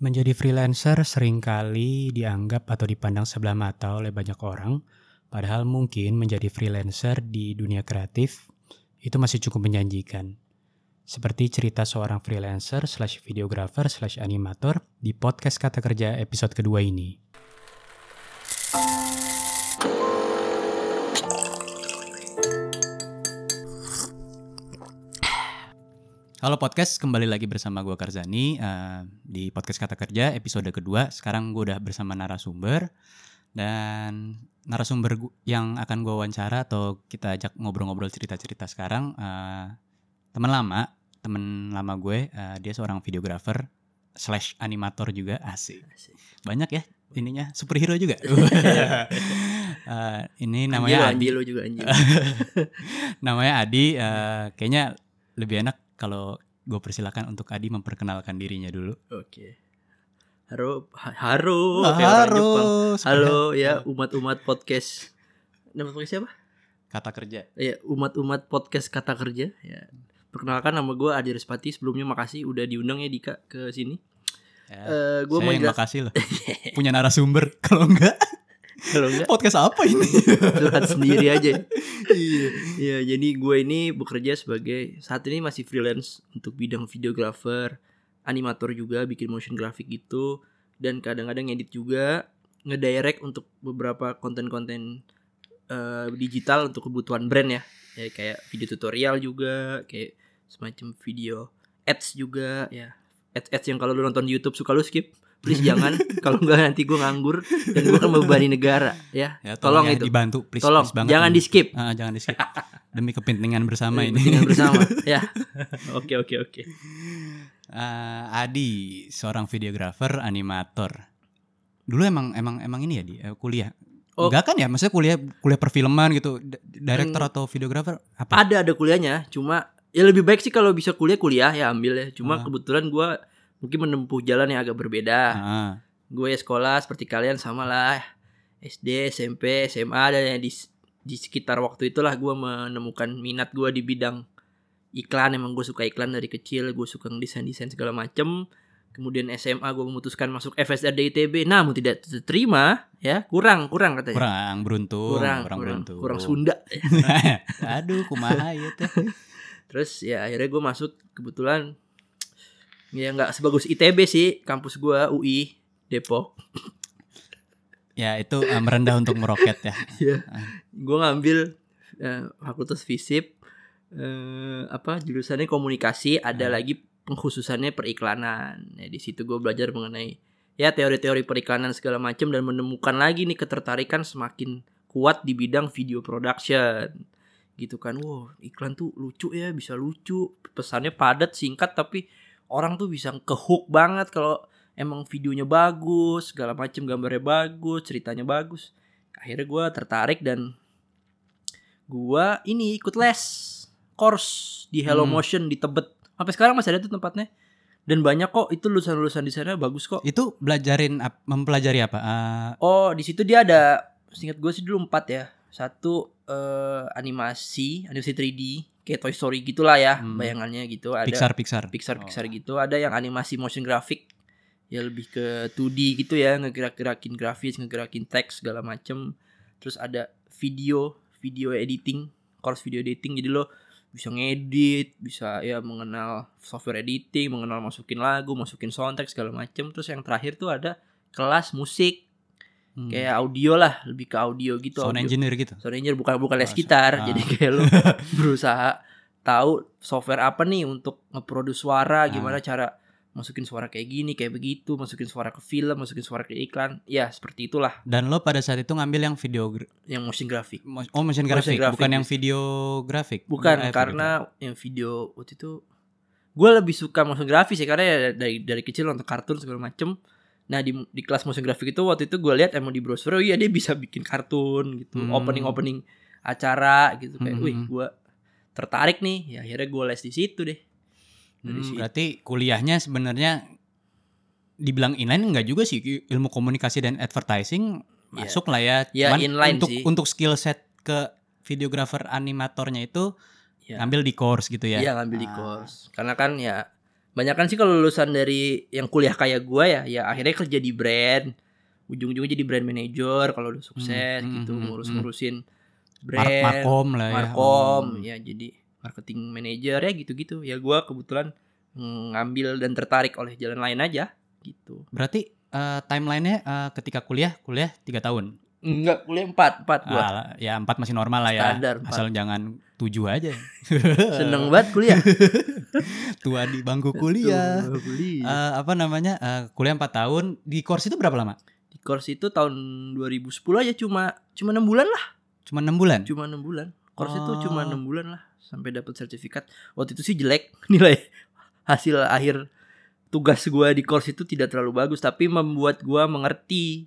Menjadi freelancer sering kali dianggap atau dipandang sebelah mata oleh banyak orang, padahal mungkin menjadi freelancer di dunia kreatif itu masih cukup menjanjikan. Seperti cerita seorang freelancer slash videographer slash animator di podcast Kata Kerja episode kedua ini. Halo podcast, kembali lagi bersama gue Karzani uh, di podcast Kata Kerja episode kedua. Sekarang gue udah bersama narasumber dan narasumber yang akan gue wawancara atau kita ajak ngobrol-ngobrol cerita-cerita sekarang uh, teman lama, teman lama gue. uh, dia seorang videographer slash animator juga asik. Banyak ya ininya superhero juga. Uh, ini namanya Adi. Angelo juga anjing. namanya Adi. uh, kayaknya lebih enak kalau gue persilakan untuk Adi memperkenalkan dirinya dulu. Oke. Haro, ha- haro, Ah, haro, Halo ya umat-umat podcast. Nama podcast siapa? Kata kerja. Ya umat-umat podcast kata kerja. Ya. Perkenalkan nama gue Adi Respati. Sebelumnya makasih udah diundang ya Dika ke sini. Ya, Eh gue mau yang jelas makasih loh. Punya narasumber. Kalau enggak, kalau enggak podcast apa ini? curhat sendiri aja. Iya. Iya, jadi gue ini bekerja sebagai saat ini masih freelance untuk bidang videographer, animator juga, bikin motion graphic gitu dan kadang-kadang edit juga, ngedirect untuk beberapa konten-konten eh, digital untuk kebutuhan brand ya. Ya kayak video tutorial juga, kayak semacam video ads juga ya. Ads-ads yang kalau lu nonton di YouTube suka lu skip. Please jangan kalau enggak nanti gue nganggur dan gue akan membebani negara ya. Ya, Tolong ya, itu. dibantu, please, Tolong please banget. jangan di skip. Ah, jangan di skip. Demi kepentingan bersama ini. Kepentingan bersama ya. Oke oke oke. Eh, Adi, seorang videographer, animator. Dulu emang emang emang ini ya di eh, kuliah. Oh. Enggak kan ya? Maksudnya kuliah kuliah perfilman gitu, director atau videographer apa? Ada ada kuliahnya, cuma ya lebih baik sih kalau bisa kuliah kuliah ya ambil ya. Cuma Ah. kebetulan gua mungkin menempuh jalan yang agak berbeda. Ah, Gue sekolah seperti kalian sama lah. SD, SMP, SMA dan ya di di sekitar waktu itulah gua menemukan minat gua di bidang iklan. Emang gue suka iklan dari kecil, gue suka desain desain segala macem. Kemudian SMA gue memutuskan masuk FSRD ITB, namun tidak terima ya kurang kurang katanya. kurang beruntung, kurang, kurang, kurang, beruntung. kurang Sunda. Aduh, kumaha ya teh. Terus ya akhirnya gue masuk kebetulan ya nggak sebagus ITB sih kampus gua UI Depok. Ya itu eh, merendah untuk meroket ya. Ya, gue ngambil eh, fakultas FISIP eh, apa jurusannya komunikasi, ada Hmm. lagi pengkhususannya periklanan. Ya, di situ gue belajar mengenai ya teori-teori periklanan segala macam dan menemukan lagi nih ketertarikan semakin kuat di bidang video production. Gitu kan. Wow, iklan tuh lucu ya, bisa lucu. Pesannya padat, singkat tapi orang tuh bisa ke hook banget kalau emang videonya bagus, segala macam gambarnya bagus, ceritanya bagus. Akhirnya gue tertarik dan gua ini ikut les course di Hello Hmm. Motion di Tebet. Sampai sekarang masih ada tuh tempatnya. Dan banyak kok itu lulusan-lulusan di sana bagus kok. Itu belajarin mempelajari apa? Eh, Oh, di situ dia ada singkat gue sih dulu empat ya. Satu eh, animasi, animasi 3D kayak Toy Story gitulah ya, Hmm. bayangannya gitu. Ada Pixar Pixar. Pixar Oh. Pixar gitu. Ada yang animasi motion graphic ya lebih ke 2D gitu ya, ngegerak-gerakin grafis, ngegerakin teks segala macem. Terus ada video, video editing, course video editing. Jadi lo bisa ngedit, bisa ya mengenal software editing, mengenal masukin lagu, masukin soundtrack segala macem. Terus yang terakhir tuh ada kelas musik Hmm. kayak audio lah, lebih ke audio gitu. sound audio. engineer gitu. Sound engineer bukan bukan les Oh, gitar, ah. jadi kayak lu berusaha tahu software apa nih untuk ngeproduce suara, Ah. gimana cara masukin suara kayak gini, kayak begitu, masukin suara ke film, masukin suara ke iklan. Ya, seperti itulah Dan lo pada saat itu ngambil yang video yang motion graphic. oh motion graphic, graphic, bukan yang video grafik. Bukan Eh, karena yang video waktu itu gue lebih suka motion graphic sih karena ya dari dari kecil nonton kartun segala macem. Nah di di kelas motion graphic itu waktu itu gue lihat emang di browser oh iya dia bisa bikin kartun gitu, Hmm. opening opening acara gitu kayak, Hmm. wih gue tertarik nih, ya akhirnya gue les di situ deh. Dari Hmm, situ. berarti kuliahnya sebenarnya dibilang inline enggak juga sih ilmu komunikasi dan advertising Iya. masuk lah ya. Ya, Cuman inline untuk sih. untuk skill set ke videographer animatornya itu Ya. ngambil di course gitu ya. Iya ngambil di Ah. course. Karena kan ya banyak kan sih kalau lulusan dari yang kuliah kayak gua ya ya akhirnya kerja di brand ujung-ujungnya jadi brand manager kalau udah sukses Hmm, gitu hmm, hmm, ngurus-ngurusin Mar- brand Markom lah ya. markom Hmm. ya jadi marketing manager ya gitu-gitu ya gua kebetulan ngambil dan tertarik oleh jalan lain aja gitu Berarti eh, timelinenya eh, ketika kuliah, kuliah tiga tahun. Enggak kuliah empat empat gua Ah, ya empat masih normal lah ya. Standar, empat. Asal jangan tujuh aja. seneng banget kuliah Tua di bangku kuliah. Kuliah. Eh, apa namanya? eh, kuliah 4 tahun. Di course itu berapa lama? di course itu tahun 2010 aja cuma cuma enam bulan lah Cuma enam bulan. cuma enam bulan course itu Oh. cuma enam bulan lah sampai dapat sertifikat waktu itu sih jelek nilai hasil akhir tugas gua di course itu tidak terlalu bagus tapi membuat gua mengerti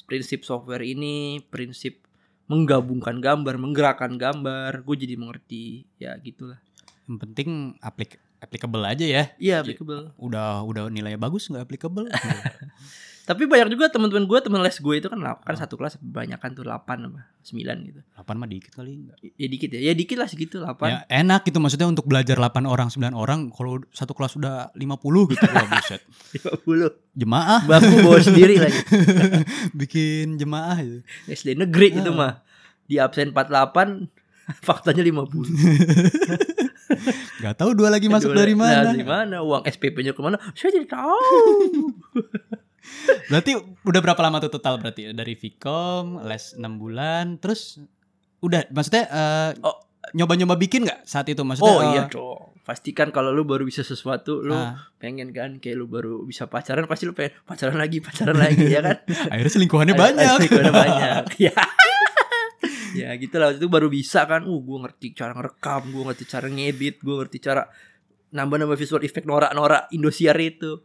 prinsip software ini prinsip menggabungkan gambar menggerakkan gambar. Gue jadi mengerti. Ya gitulah. Yang penting aplik applicable aja ya. iya applicable Udah udah nilainya bagus nggak applicable? tapi banyak juga teman-teman gue teman les gue itu kan lap- kan satu kelas banyak kan tuh 8 apa 9 gitu 8 mah dikit kali enggak. ya dikit ya ya dikit lah segitu 8 Ya enak gitu maksudnya untuk belajar 8 orang 9 orang kalau satu kelas udah 50 gitu wah buset. 50 Jemaah bangku bawa sendiri lagi bikin jemaah gitu. SD negeri itu Ah. mah di absen 48 faktanya 50 Gak tahu dua lagi masuk Dua- dari mana. dari mana uang SPP-nya ke mana saya jadi tahu Berarti udah berapa lama tuh total berarti dari Vcom les 6 bulan terus udah maksudnya eh, Oh. nyoba-nyoba bikin nggak saat itu maksudnya? oh eh, iya dong pastikan kalau lu baru bisa sesuatu lu ah, pengen kan kayak lu baru bisa pacaran pasti lu pengen pacaran lagi pacaran lagi ya kan akhirnya selingkuhannya banyak. selingkuhannya banyak ya ya gitu lah. Waktu itu baru bisa kan. Uh gue ngerti cara ngerekam gue ngerti cara ngedit gue ngerti cara nambah-nambah visual effect norak-norak Indosiar itu.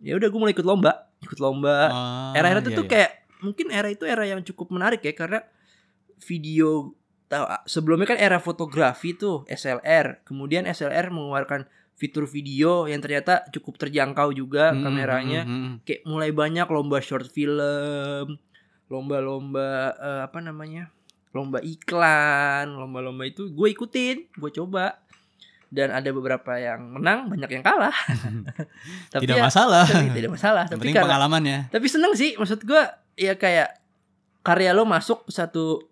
Ya udah gue mulai ikut lomba. Ikut lomba. Ah, era-era itu iya, tuh iya. kayak mungkin era itu era yang cukup menarik ya karena video tahu sebelumnya kan era fotografi tuh SLR kemudian SLR mengeluarkan fitur video yang ternyata cukup terjangkau juga Hmm, kameranya. hmm, hmm, hmm. kayak mulai banyak lomba short film lomba-lomba eh, apa namanya lomba iklan lomba-lomba itu gue ikutin gue coba. Dan ada beberapa yang menang banyak yang kalah. Tapi Tidak ya, masalah. tapi tidak masalah. Yang tapi karena pengalamannya. tapi seneng sih maksud gua ya kayak karya lo masuk satu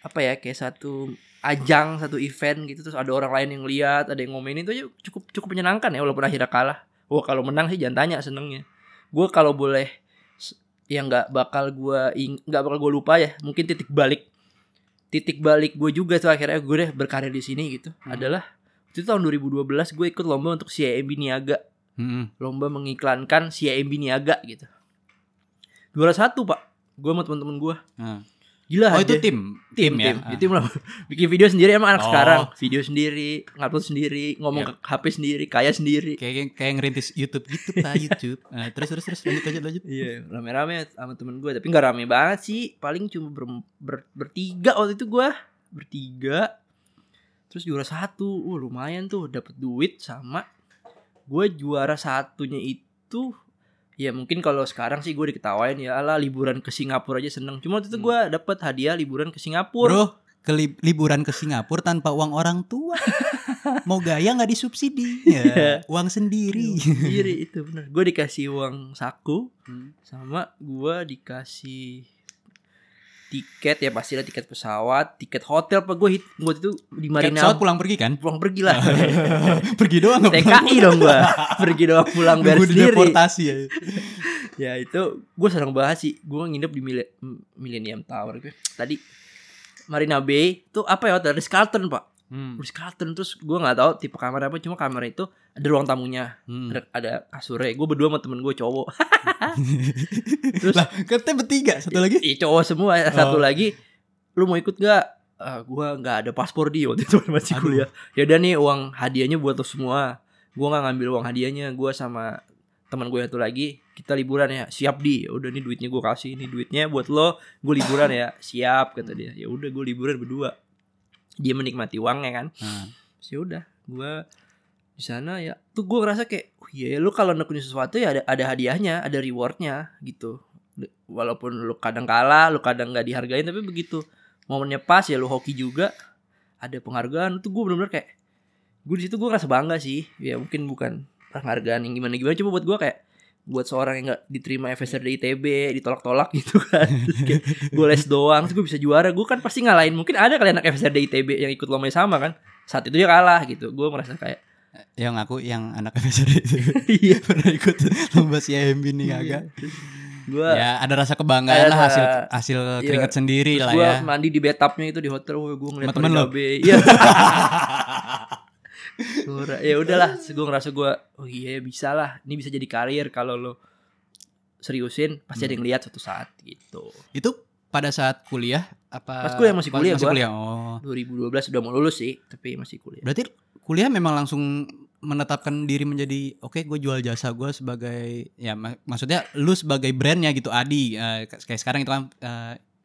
apa ya kayak satu ajang satu event gitu terus ada orang lain yang lihat ada yang ngomenin itu aja cukup cukup menyenangkan ya walaupun akhirnya kalah. Wah kalau menang sih jangan tanya senengnya. Gua kalau boleh yang nggak bakal ing- nggak bakal gua lupa ya mungkin titik balik titik balik gue juga tuh akhirnya gue deh berkarya di sini gitu Hmm. adalah itu tahun 2012 gue ikut lomba untuk CIMB Niaga Hmm, lomba mengiklankan CIMB Niaga gitu. Juara satu pak, gue sama teman-teman gue. hmm. Gila Oh aja. itu tim, tim, ya. tim, itu lah. bikin video sendiri emang anak Oh. sekarang, video sendiri, ngupload sendiri, ngomong Iya. ke HP sendiri, kaya sendiri. Kayak kayak ngerintis YouTube gitu pak YouTube. Nah, terus terus terus lanjut lanjut lanjut. Iya, rame-rame sama temen gue, tapi nggak rame banget sih. Paling cuma ber- ber- bertiga waktu itu gue, bertiga. Terus juara satu, uh lumayan tuh, dapat duit sama gue juara satunya itu ya mungkin kalau sekarang sih gue diketawain ya ala liburan ke Singapura aja seneng cuma waktu itu Hmm. gue dapat hadiah liburan ke Singapura Bro, ke li- liburan ke Singapura tanpa uang orang tua. Mau gaya nggak disubsidi, Iya. ya, uang sendiri. sendiri itu bener gue dikasih uang saku Hmm. sama gue dikasih tiket ya pastilah tiket pesawat tiket hotel apa gue hit gue itu di Marina pesawat pulang pergi kan? pulang pergi lah. Pergi doang. TKI dong gue pergi doang pulang Nunggu sendiri. dideportasi ya. ya itu gue senang banget sih. Gue nginep di Mille- Millennium Tower. Tadi Marina Bay. Tuh apa ya hotel? Ritz Carlton pak Hmm. Ritz Carlton terus gue nggak tahu tipe kamar apa cuma kamar itu ada ruang tamunya. Hmm. ada, ada kasurnya. Gue berdua sama temen gue cowok. Terus Lah, katanya bertiga, satu lagi. Iya cowok semua. Satu Oh. lagi lu mau ikut gak Ah, gua nggak ada paspor di waktu itu masih Aduh. kuliah. Ya udah nih uang hadiahnya buat lo semua. Gua nggak ngambil uang hadiahnya. Gua sama teman gue satu lagi kita liburan ya. Siap di. Ya udah nih duitnya gua kasih. Ini duitnya buat lo. Gue liburan ya. Siap kata dia. Ya udah gue liburan berdua dia menikmati uangnya kan. Nah, Terus ya udah gua di sana ya tuh gua ngerasa kayak oh iya lu kalau nekunin sesuatu ya ada ada hadiahnya ada rewardnya gitu. Walaupun lu kadang kalah lu kadang nggak dihargain tapi begitu momennya pas ya lu hoki juga ada penghargaan tuh gue bener-bener kayak gue di situ gue ngerasa bangga sih. Ya mungkin bukan penghargaan yang gimana gimana coba buat gue kayak buat seorang yang nggak diterima FSRD ITB ditolak-tolak gitu kan. Gue les doang terus gue bisa juara. Gue kan pasti ngalahin. Mungkin ada kali anak FSRD ITB yang ikut lomba yang sama kan. Saat itu dia kalah gitu. Gue merasa kayak yang aku yang anak itu iya. Pernah ikut lomba CIMB nih agak. gue Ya ada rasa kebanggaan Ada lah hasil hasil iya. keringat sendiri lah gue ya. mandi di bathtubnya itu di hotel gue gue ngeliat temen lo? Iya Ra- ya udahlah gue ngerasa gue oh iya bisa lah ini bisa jadi karir kalau lo seriusin pasti ada yang lihat suatu saat gitu Itu pada saat kuliah apa? Pas kuliah, masih kuliah Masih gua. kuliah. Oh. 2012 udah mau lulus sih tapi masih kuliah Berarti kuliah memang langsung menetapkan diri menjadi oke gue jual jasa gue sebagai ya mak- maksudnya lu sebagai brandnya gitu Adi eh, kayak sekarang itu kan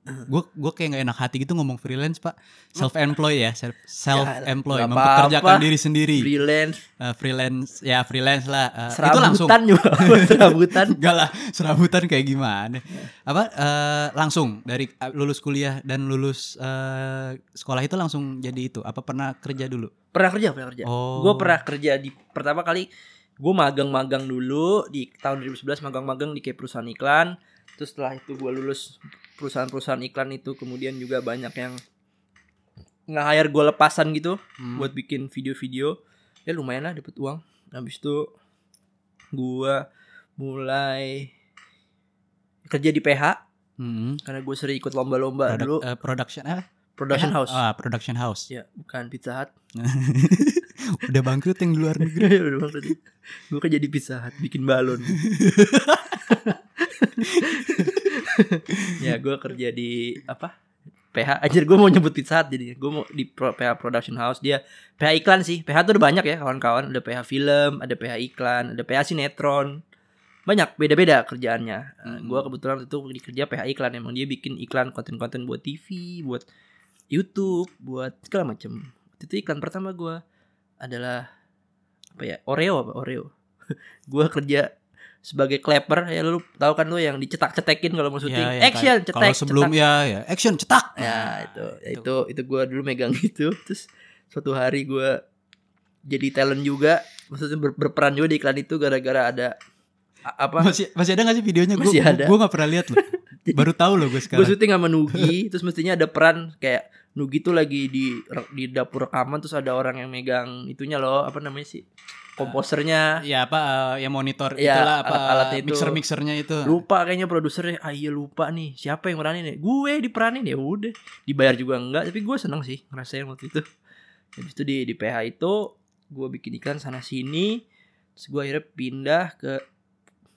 gue gue kayak nggak enak hati gitu ngomong freelance pak. Self employed ya self employed mempekerjakan diri sendiri. Freelance. Eh, freelance. Ya freelance lah. Eh, itu langsung. serabutan juga. Serabutan. Enggak lah, serabutan kayak gimana? Apa eh, langsung dari lulus kuliah dan lulus eh, sekolah itu langsung jadi itu? Apa pernah kerja dulu? pernah kerja pernah kerja. Oh. gue pernah kerja di pertama kali gue magang-magang dulu di tahun 2011 magang-magang di kayak perusahaan iklan terus setelah itu gue lulus perusahaan-perusahaan iklan itu kemudian juga banyak yang nge-hire gue lepasan gitu Hmm. buat bikin video-video ya lumayan lah dapet uang habis itu gue mulai kerja di PH Hmm. karena gue sering ikut lomba-lomba Product- dulu eh, production ah, production PH? house Ah, production house. ya bukan pizza hut Udah bangkrut yang di luar negeri. Udah maksudnya Gue kan jadi Pizza Hut Bikin balon Ya gue kerja di Apa? PH Anjir gue mau nyebut Pizza Hut jadi Gue mau di pro, PH Production House. Dia PH iklan sih. PH tuh udah banyak ya kawan-kawan. Ada PH film Ada PH iklan Ada PH sinetron. Banyak beda-beda kerjaannya. Uh, Hmm. Gue kebetulan itu kerja PH iklan. Emang dia bikin iklan konten-konten buat TV, buat YouTube, buat segala. Waktu Itu iklan pertama gue adalah apa ya Oreo apa? Oreo. gue kerja sebagai clapper ya lu tahu kan lu yang dicetak-cetekin kalau mau syuting Ya, ya, action kayak- cetek Kalau sebelum cetak. ya ya action cetak. ya Nah, itu itu itu gue dulu megang itu terus suatu hari gue jadi talent juga maksudnya ber- berperan juga di iklan itu gara-gara ada apa Masih masih ada gak sih videonya? Ada. Gue gak pernah lihat loh. Baru tahu loh gue gue sekarang. syuting sama Nugi terus mestinya ada peran kayak Nugi tuh lagi di di dapur rekaman terus ada orang yang megang itunya loh apa namanya sih? Komposernya. Ya apa eh, yang monitor Ya, itulah apa alat-alatnya itu. mixer mixernya itu. lupa kayaknya produsernya. Ah iya lupa nih. Siapa yang meranin ya? Gue diperanin ya udah. Dibayar juga enggak tapi gue seneng sih ngerasain waktu itu. Habis itu di di PH itu gue bikin iklan sana sini terus gue akhirnya pindah ke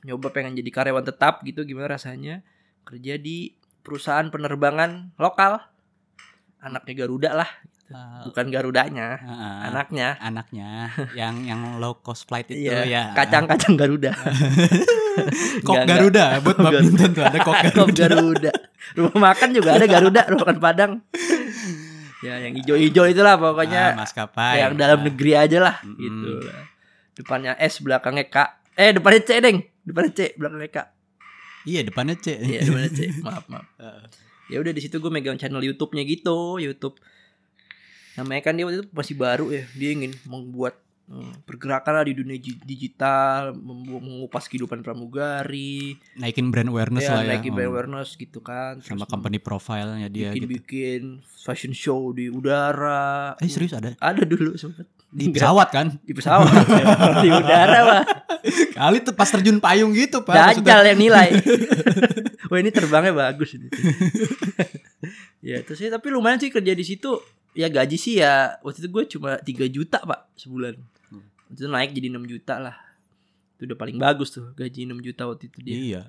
nyoba pengen jadi karyawan tetap gitu gimana rasanya? Kerja di perusahaan penerbangan lokal anaknya Garuda lah Eh, bukan Garudanya eh, anaknya anaknya yang yang low cost flight itu iya ya. kacang-kacang Garuda Kok Garuda buat badminton tuh ada kok Kok Garuda. Garuda. Rumah makan juga ada Garuda, rumah makan Padang. Ya, yang hijau-hijau itulah Ah, pokoknya maskapai. yang dalam negeri aja lah Mm-mm. gitu. Depannya S, belakangnya K. Eh, depannya C, Deng. Depannya C, belakangnya K. Iya depannya C. Iya, depannya C. Maaf, maaf. Heeh. Ya udah di situ gue megang channel YouTube-nya gitu, YouTube. Namanya kan dia waktu itu masih baru ya. Dia ingin membuat hmm, pergerakan lah di dunia gi- digital, mengupas kehidupan pramugari, Naikin brand awareness ya, lah ya. naikin brand awareness gitu kan. Sama Terus company profile-nya dia bikin gitu. bikin fashion show di udara Eh serius ada ada dulu sempet di pesawat kan? di pesawat di udara mah Kali tuh pas terjun payung gitu pak. Dajal yang nilai wah ini terbangnya bagus ini ya terus sih tapi lumayan sih kerja di situ ya gaji sih ya waktu itu gue cuma 3 juta pak sebulan Hmm. waktu itu naik jadi 6 juta lah itu udah paling bagus tuh gaji 6 juta waktu itu dia Iya.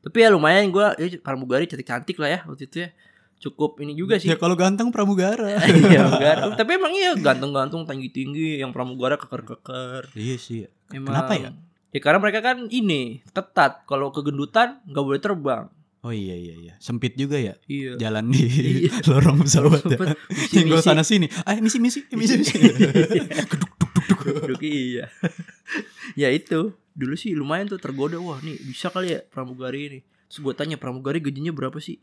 tapi ya lumayan gue ya, pramugari cantik cantik lah ya waktu itu ya cukup ini juga sih Ya kalau ganteng pramugara. Iya, pramugara. Tapi emang iya gantung-gantung tinggi-tinggi yang pramugara keker-keker. iya sih. Emang. Kenapa ya? Ya karena mereka kan ini ketat. Kalau kegendutan nggak boleh terbang. Oh iya iya iya. Sempit juga ya Iya. jalan di Iya. lorong pesawat ya. Tinggal sana sini. Ah misi misi misi misi. Duduk, iya. ya itu. Dulu sih lumayan tuh tergoda. Wah nih bisa kali ya pramugari ini. Terus gue tanya pramugari gajinya berapa sih?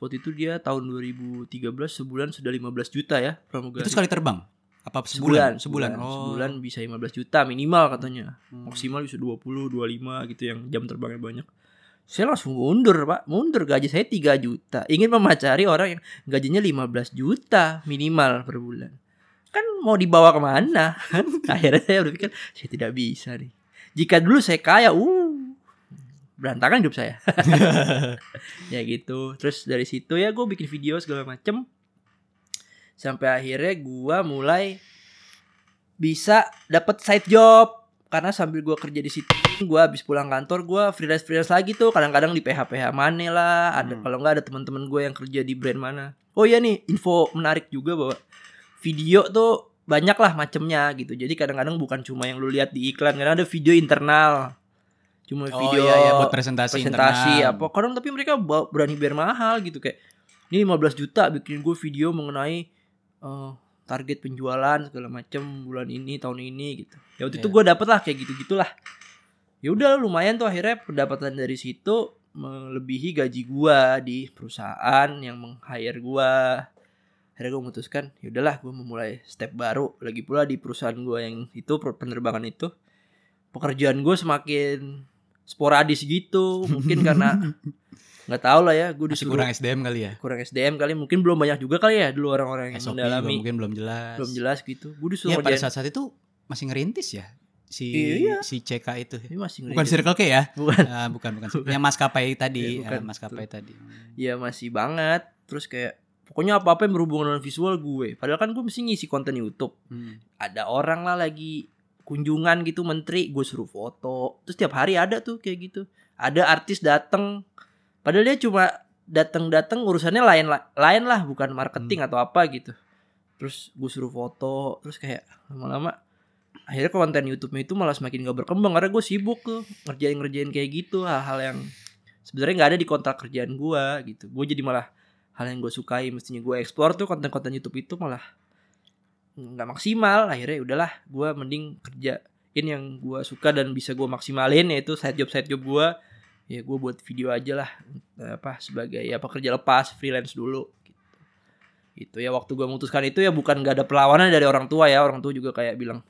Waktu itu dia tahun 2013 sebulan sudah 15 juta ya pramugari. Itu sekali terbang Apa sebulan? sebulan Sebulan. Oh. sebulan bisa 15 juta minimal katanya. Hmm. maksimal bisa 20 25 gitu yang jam terbangnya banyak. Saya langsung mundur pak. Mundur gaji saya 3 juta. Ingin memacari orang yang gajinya 15 juta minimal per bulan. Kan mau dibawa ke mana? Akhirnya saya berpikir saya tidak bisa nih. Jika dulu saya kaya uh berantakan hidup saya. Ya gitu. Terus dari situ ya gue bikin video segala macem sampai akhirnya gue mulai bisa dapat side job. Karena sambil gue kerja di situ gue habis pulang kantor gue freelance freelance lagi tuh. Kadang-kadang di PH PH mana lah ada Hmm. kalau nggak ada teman-teman gue yang kerja di brand mana. Oh iya nih info menarik juga bahwa video tuh banyak lah macemnya gitu. Jadi kadang-kadang bukan cuma yang lu lihat di iklan karena ada video internal. Cuma Oh video iya, iya buat presentasi, presentasi internal. apa kadang tapi mereka berani bayar mahal gitu. Kayak ini 15 juta bikin gue video mengenai eh, target penjualan segala macam bulan ini tahun ini gitu. Ya waktu itu Iya. gue dapet lah kayak gitu gitulah ya udah lumayan tuh akhirnya pendapatan dari situ melebihi gaji gua di perusahaan yang meng-hire gua. Akhirnya gue memutuskan ya udahlah gue memulai step baru. Lagi pula di perusahaan gua yang itu penerbangan itu pekerjaan gue semakin sporadis gitu. Mungkin karena nggak tahu lah ya gue disuruh kurang SDM kali ya. kurang SDM kali mungkin belum banyak juga kali ya dulu orang-orang yang SOP mendalami mungkin belum jelas. belum jelas gitu gue disuruh Ya pada ngerjain- saat-saat itu masih ngerintis ya si Iya. si CK itu. ini masih Bukan. Circle K ya? bukan Ah, bukan bukan. Bukan. Yang maskapai tadi, Iya, bukan. ah, maskapai tadi. ya masih banget terus kayak pokoknya apa apa yang berhubungan dengan visual gue padahal kan gue mesti ngisi konten YouTube Hmm. ada orang lah lagi kunjungan gitu menteri gue suruh foto terus tiap hari ada tuh kayak gitu ada artis dateng padahal dia cuma dateng urusannya lain la- lain lah bukan marketing Hmm. atau apa gitu. Terus gue suruh foto terus kayak lama-lama akhirnya konten YouTube-nya itu malah semakin gak berkembang karena gue sibuk tuh ngerjain ngerjain kayak gitu hal-hal yang sebenarnya nggak ada di kontrak kerjaan gue gitu. Gue jadi malah hal yang gue sukai mestinya gue explore tuh konten-konten YouTube itu malah nggak maksimal. Akhirnya ya udahlah gue mending kerjain yang gue suka dan bisa gue maksimalin yaitu side job side job gue ya gue buat video aja lah eh, apa sebagai ya pekerja lepas freelance dulu gitu itu ya waktu gue memutuskan itu ya bukan gak ada perlawanan dari orang tua ya orang tua juga kayak bilang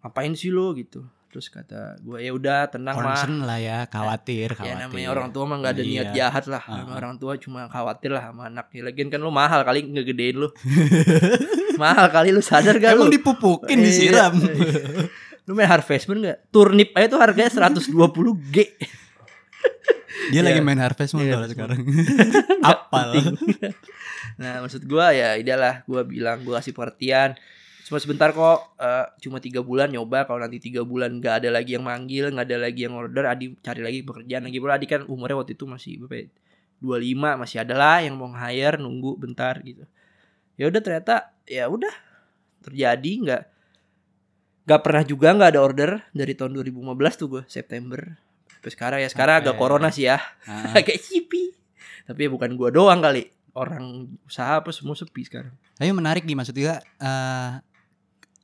ngapain sih lo gitu terus kata gue ya udah tenang mah Concern lah ya, khawatir, ya khawatir. namanya orang tua mah nggak ada niat Iya. jahat lah Ah, Nama ah. orang tua cuma khawatir lah sama anaknya lagian kan lu mahal kali ngegedein lu mahal kali lu sadar gak Emang lu dipupukin, Iya. disiram. lu main Harvest Moon gak turnip aja tuh harganya 120 G Dia Iya. lagi main Harvest Moon kalau Harvest sekarang. Apal. nah maksud gua ya idahlah gua bilang gua kasih pengertian cuma sebentar kok eh, cuma tiga bulan nyoba kalau nanti tiga bulan nggak ada lagi yang manggil nggak ada lagi yang order Adi cari lagi pekerjaan lagi pula Adi kan umurnya waktu itu masih berapa ya? 25 masih ada lah yang mau hire nunggu bentar gitu ya udah ternyata ya udah terjadi nggak nggak pernah juga nggak ada order dari tahun 2015 tuh gue September sampai sekarang ya sekarang agak Sampai- corona sih ya. Ah, agak sepi tapi ya bukan gua doang kali. Orang usaha apa semua sepi sekarang. Tapi menarik nih maksudnya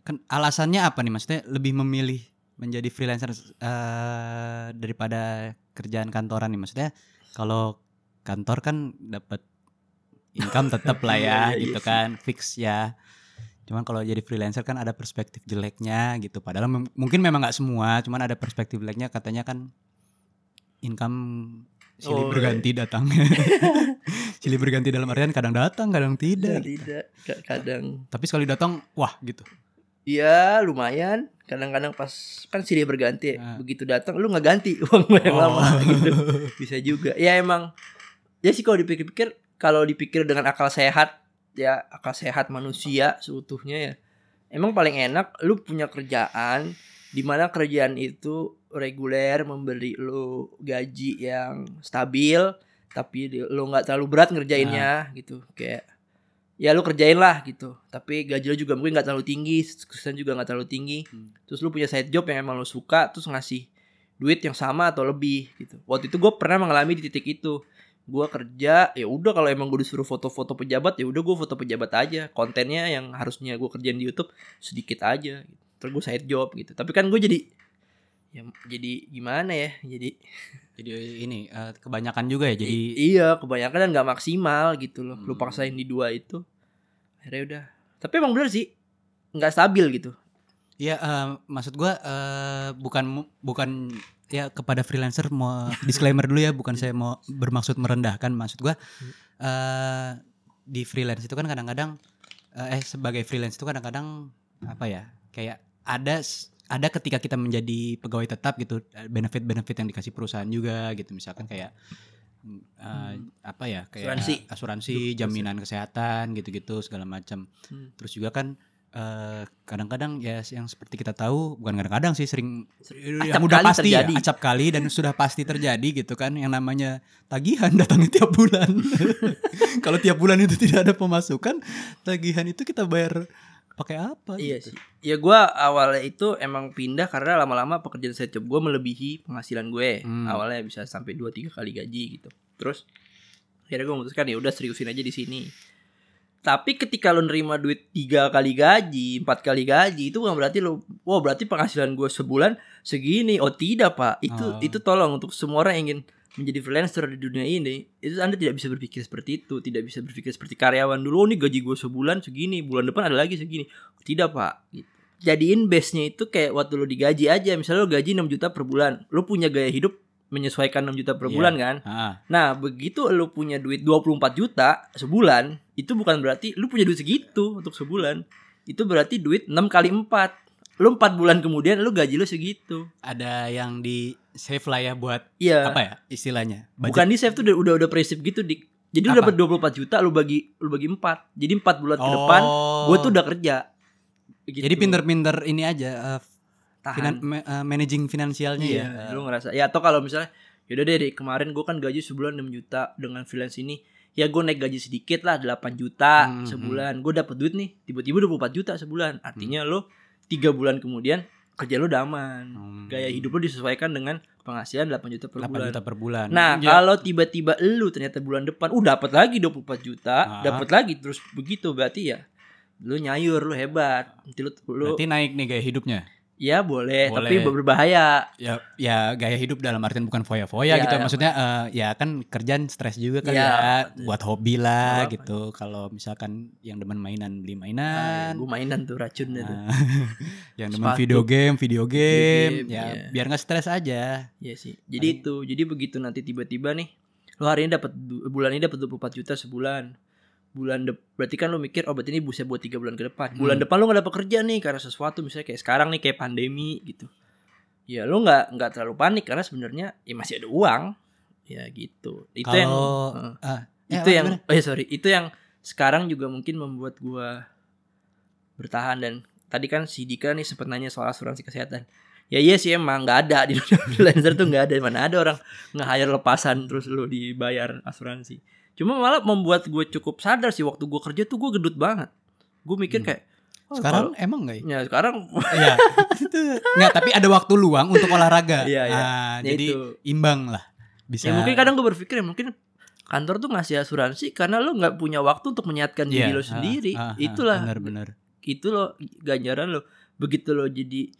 kan alasannya apa nih? Maksudnya lebih memilih menjadi freelancer eh, daripada kerjaan kantoran nih? Maksudnya kalau kantor kan dapat income tetap lah ya Iya, iya, gitu kan fix ya. Cuman kalau jadi freelancer kan ada perspektif jeleknya gitu. Padahal mungkin memang nggak semua cuman ada perspektif jeleknya. Katanya kan income silih Oh, berganti datang. Silih berganti dalam artian kadang datang kadang tidak. Tidak Ka- kadang. Tapi sekali datang wah gitu. Iya lumayan. Kadang-kadang pas kan silih berganti Ah. begitu datang lu nggak ganti uang gue yang Oh. lama gitu. Bisa juga. Ya emang. Ya sih kalau dipikir-pikir kalau dipikir dengan akal sehat ya akal sehat manusia seutuhnya ya. Emang paling enak lu punya kerjaan di mana kerjaan itu reguler memberi lu gaji yang stabil tapi lu nggak terlalu berat ngerjainnya gitu. Kayak ya lu kerjain lah gitu. Tapi gaji lu juga mungkin nggak terlalu tinggi kesusahan juga nggak terlalu tinggi. Hmm. terus lu punya side job yang emang lu suka terus ngasih duit yang sama atau lebih gitu. Waktu itu gue pernah mengalami di titik itu. Gue kerja ya udah kalau emang gue disuruh foto-foto pejabat ya udah gue foto pejabat aja. Kontennya yang harusnya gue kerjain di YouTube sedikit aja gitu. Terus gue side job gitu tapi kan gue jadi ya jadi gimana ya jadi Jadi ini eh, kebanyakan juga ya. Jadi I- iya kebanyakan dan nggak maksimal gitu loh lu Hmm. paksain di dua itu akhirnya udah tapi emang bener sih nggak stabil gitu. Iya, eh, maksud gua eh, bukan bukan ya kepada freelancer mau disclaimer dulu ya, bukan saya mau bermaksud merendahkan. Maksud gua eh di freelance itu kan kadang-kadang eh eh, sebagai freelance itu kadang-kadang apa ya? Kayak ada ada ketika kita menjadi pegawai tetap gitu eh, benefit-benefit yang dikasih perusahaan juga gitu misalkan kayak mm, eh, apa ya kayak Asuransi. asuransi jaminan kesehatan gitu-gitu segala macam Hmm. terus juga kan eh, kadang-kadang ya yang seperti kita tahu bukan kadang-kadang sih sering yang Acap udah kali pasti terjadi. ya acap kali dan sudah pasti terjadi gitu kan yang namanya tagihan datangnya tiap bulan kalau tiap bulan itu tidak ada pemasukan tagihan itu kita bayar pakai apa Iya gitu. sih. Ya gua awalnya itu emang pindah karena lama-lama pekerjaan side job gue melebihi penghasilan gue. Hmm. Awalnya bisa sampai 2 3 kali gaji gitu. Terus akhirnya gue memutuskan ya udah seriusin aja di sini. Tapi ketika lo nerima duit tiga kali gaji, empat kali gaji itu bukan berarti lo, wah berarti penghasilan gue sebulan segini. Oh tidak pak, itu Oh. itu tolong untuk semua orang yang ingin menjadi freelancer di dunia ini, itu anda tidak bisa berpikir seperti itu, tidak bisa berpikir seperti karyawan dulu. Oh, nih gaji gue sebulan segini, bulan depan ada lagi segini. Tidak pak. Gitu. Jadiin base-nya itu kayak waktu lo digaji aja. Misalnya lo gaji 6 juta per bulan, lo punya gaya hidup menyesuaikan 6 juta per Iya. bulan kan. Ah, Nah, begitu lu punya duit 24 juta sebulan, itu bukan berarti lu punya duit segitu untuk sebulan. Itu berarti duit 6 kali 4. Lu 4 bulan kemudian lu gaji lu segitu. ada yang di save lah ya buat Iya. apa ya istilahnya budget. Bukan di save tuh udah udah, udah prinsip gitu dik. Jadi lu Apa? dapat 24 juta lu bagi lu bagi 4. Jadi 4 bulan ke depan Oh. gue tuh udah kerja. Gitu. jadi pinter-pinter ini aja eh, Tahan. finan- ma- eh, managing finansialnya Iya, ya lu ngerasa. Ya atau kalau misalnya yaudah deh Dik, kemarin gue kan gaji sebulan 6 juta dengan freelance ini. Ya gue naik gaji sedikit lah 8 juta Hmm, sebulan. Gue dapet duit nih tiba-tiba 24 juta sebulan. Artinya Hmm. lo tiga bulan kemudian kerja lo udah aman. Hmm. Gaya hidup lo disesuaikan dengan penghasilan 8 juta per 8 bulan. juta per bulan Nah, Ya. kalau tiba-tiba lu ternyata bulan depan uh dapat lagi 24 juta, Ah. dapat lagi terus begitu berarti ya lu nyayur lu hebat. Nanti lu, lu berarti naik nih gaya hidupnya ya boleh, tapi Boleh. berbahaya. ya ya gaya hidup dalam artian bukan foya-foya Ya, gitu ya. maksudnya eh, ya kan kerjaan stres juga kan Ya, ya, buat hobi lah Apa-apa. gitu kalau misalkan yang demen mainan beli Ah, mainan gue mainan tuh racunnya tuh. Nah, yang demen Sepatu. video game video game, game, ya iya. biar nggak stres aja Iya sih. Jadi Paling- itu, jadi begitu nanti tiba-tiba nih lo hari ini dapat bulan ini dapat 24 juta sebulan. Bulan de berarti kan lo mikir oh berarti ini bisa buat tiga bulan ke depan. Bulan Hmm. depan lo gak dapat kerja nih karena sesuatu misalnya kayak sekarang nih kayak pandemi gitu. Ya lo nggak nggak terlalu panik karena sebenarnya ya masih ada uang. Ya gitu. Itu yang kalau Heeh. ah, ya, itu yang gimana? oh ya sorry itu yang sekarang juga mungkin membuat gua bertahan dan tadi kan si Dika nih sempat nanya soal asuransi kesehatan ya iya sih emang nggak ada di dunia freelancer tuh nggak ada mana ada orang nge-hire lepasan terus lu dibayar asuransi cuma malah membuat gue cukup sadar sih waktu gue kerja tuh gue gedut banget gue mikir Hmm. kayak oh, sekarang kalau- emang nggak ya? ya sekarang Iya. itu nggak tapi ada waktu luang untuk olahraga Iya, iya. Ah, ya jadi itu. imbang lah bisa ya mungkin kadang gue berpikir ya mungkin kantor tuh ngasih asuransi karena lo nggak punya waktu untuk menyehatkan Iya, diri lo ah, sendiri ah, ah, itulah benar-benar itu loh ganjaran lo begitu lo jadi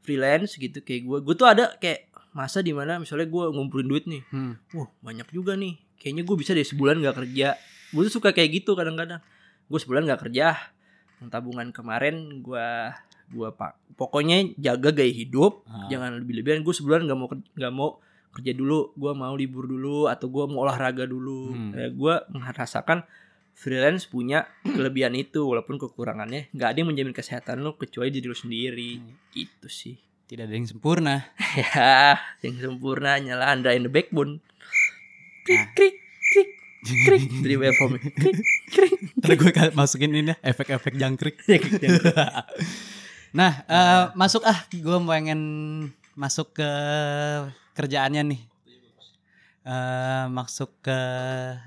freelance gitu kayak gue gue tuh ada kayak masa di mana misalnya gue ngumpulin duit nih Hmm. wah banyak juga nih kayaknya gue bisa deh sebulan nggak kerja. Gue tuh suka kayak gitu kadang-kadang. Gue sebulan nggak kerja tabungan kemarin gue gua pak pokoknya jaga gaya hidup Ah. jangan lebih-lebihan. Gue sebulan nggak mau nggak mau kerja dulu. Gue mau libur dulu atau gue mau olahraga dulu. Hmm. ya, gue merasakan freelance punya kelebihan itu walaupun kekurangannya. Nggak ada yang menjamin kesehatan lo kecuali diri lo sendiri. Hmm. gitu sih. Tidak ada yang sempurna. Ya yang sempurna nyala anda in the backbone krik Ah. krik krik krik dari waveform krik krik Ntar gue masukin ini ya, efek-efek jangkrik. nah, eh, masuk ah, gue pengen masuk ke kerjaannya nih. Eh masuk ke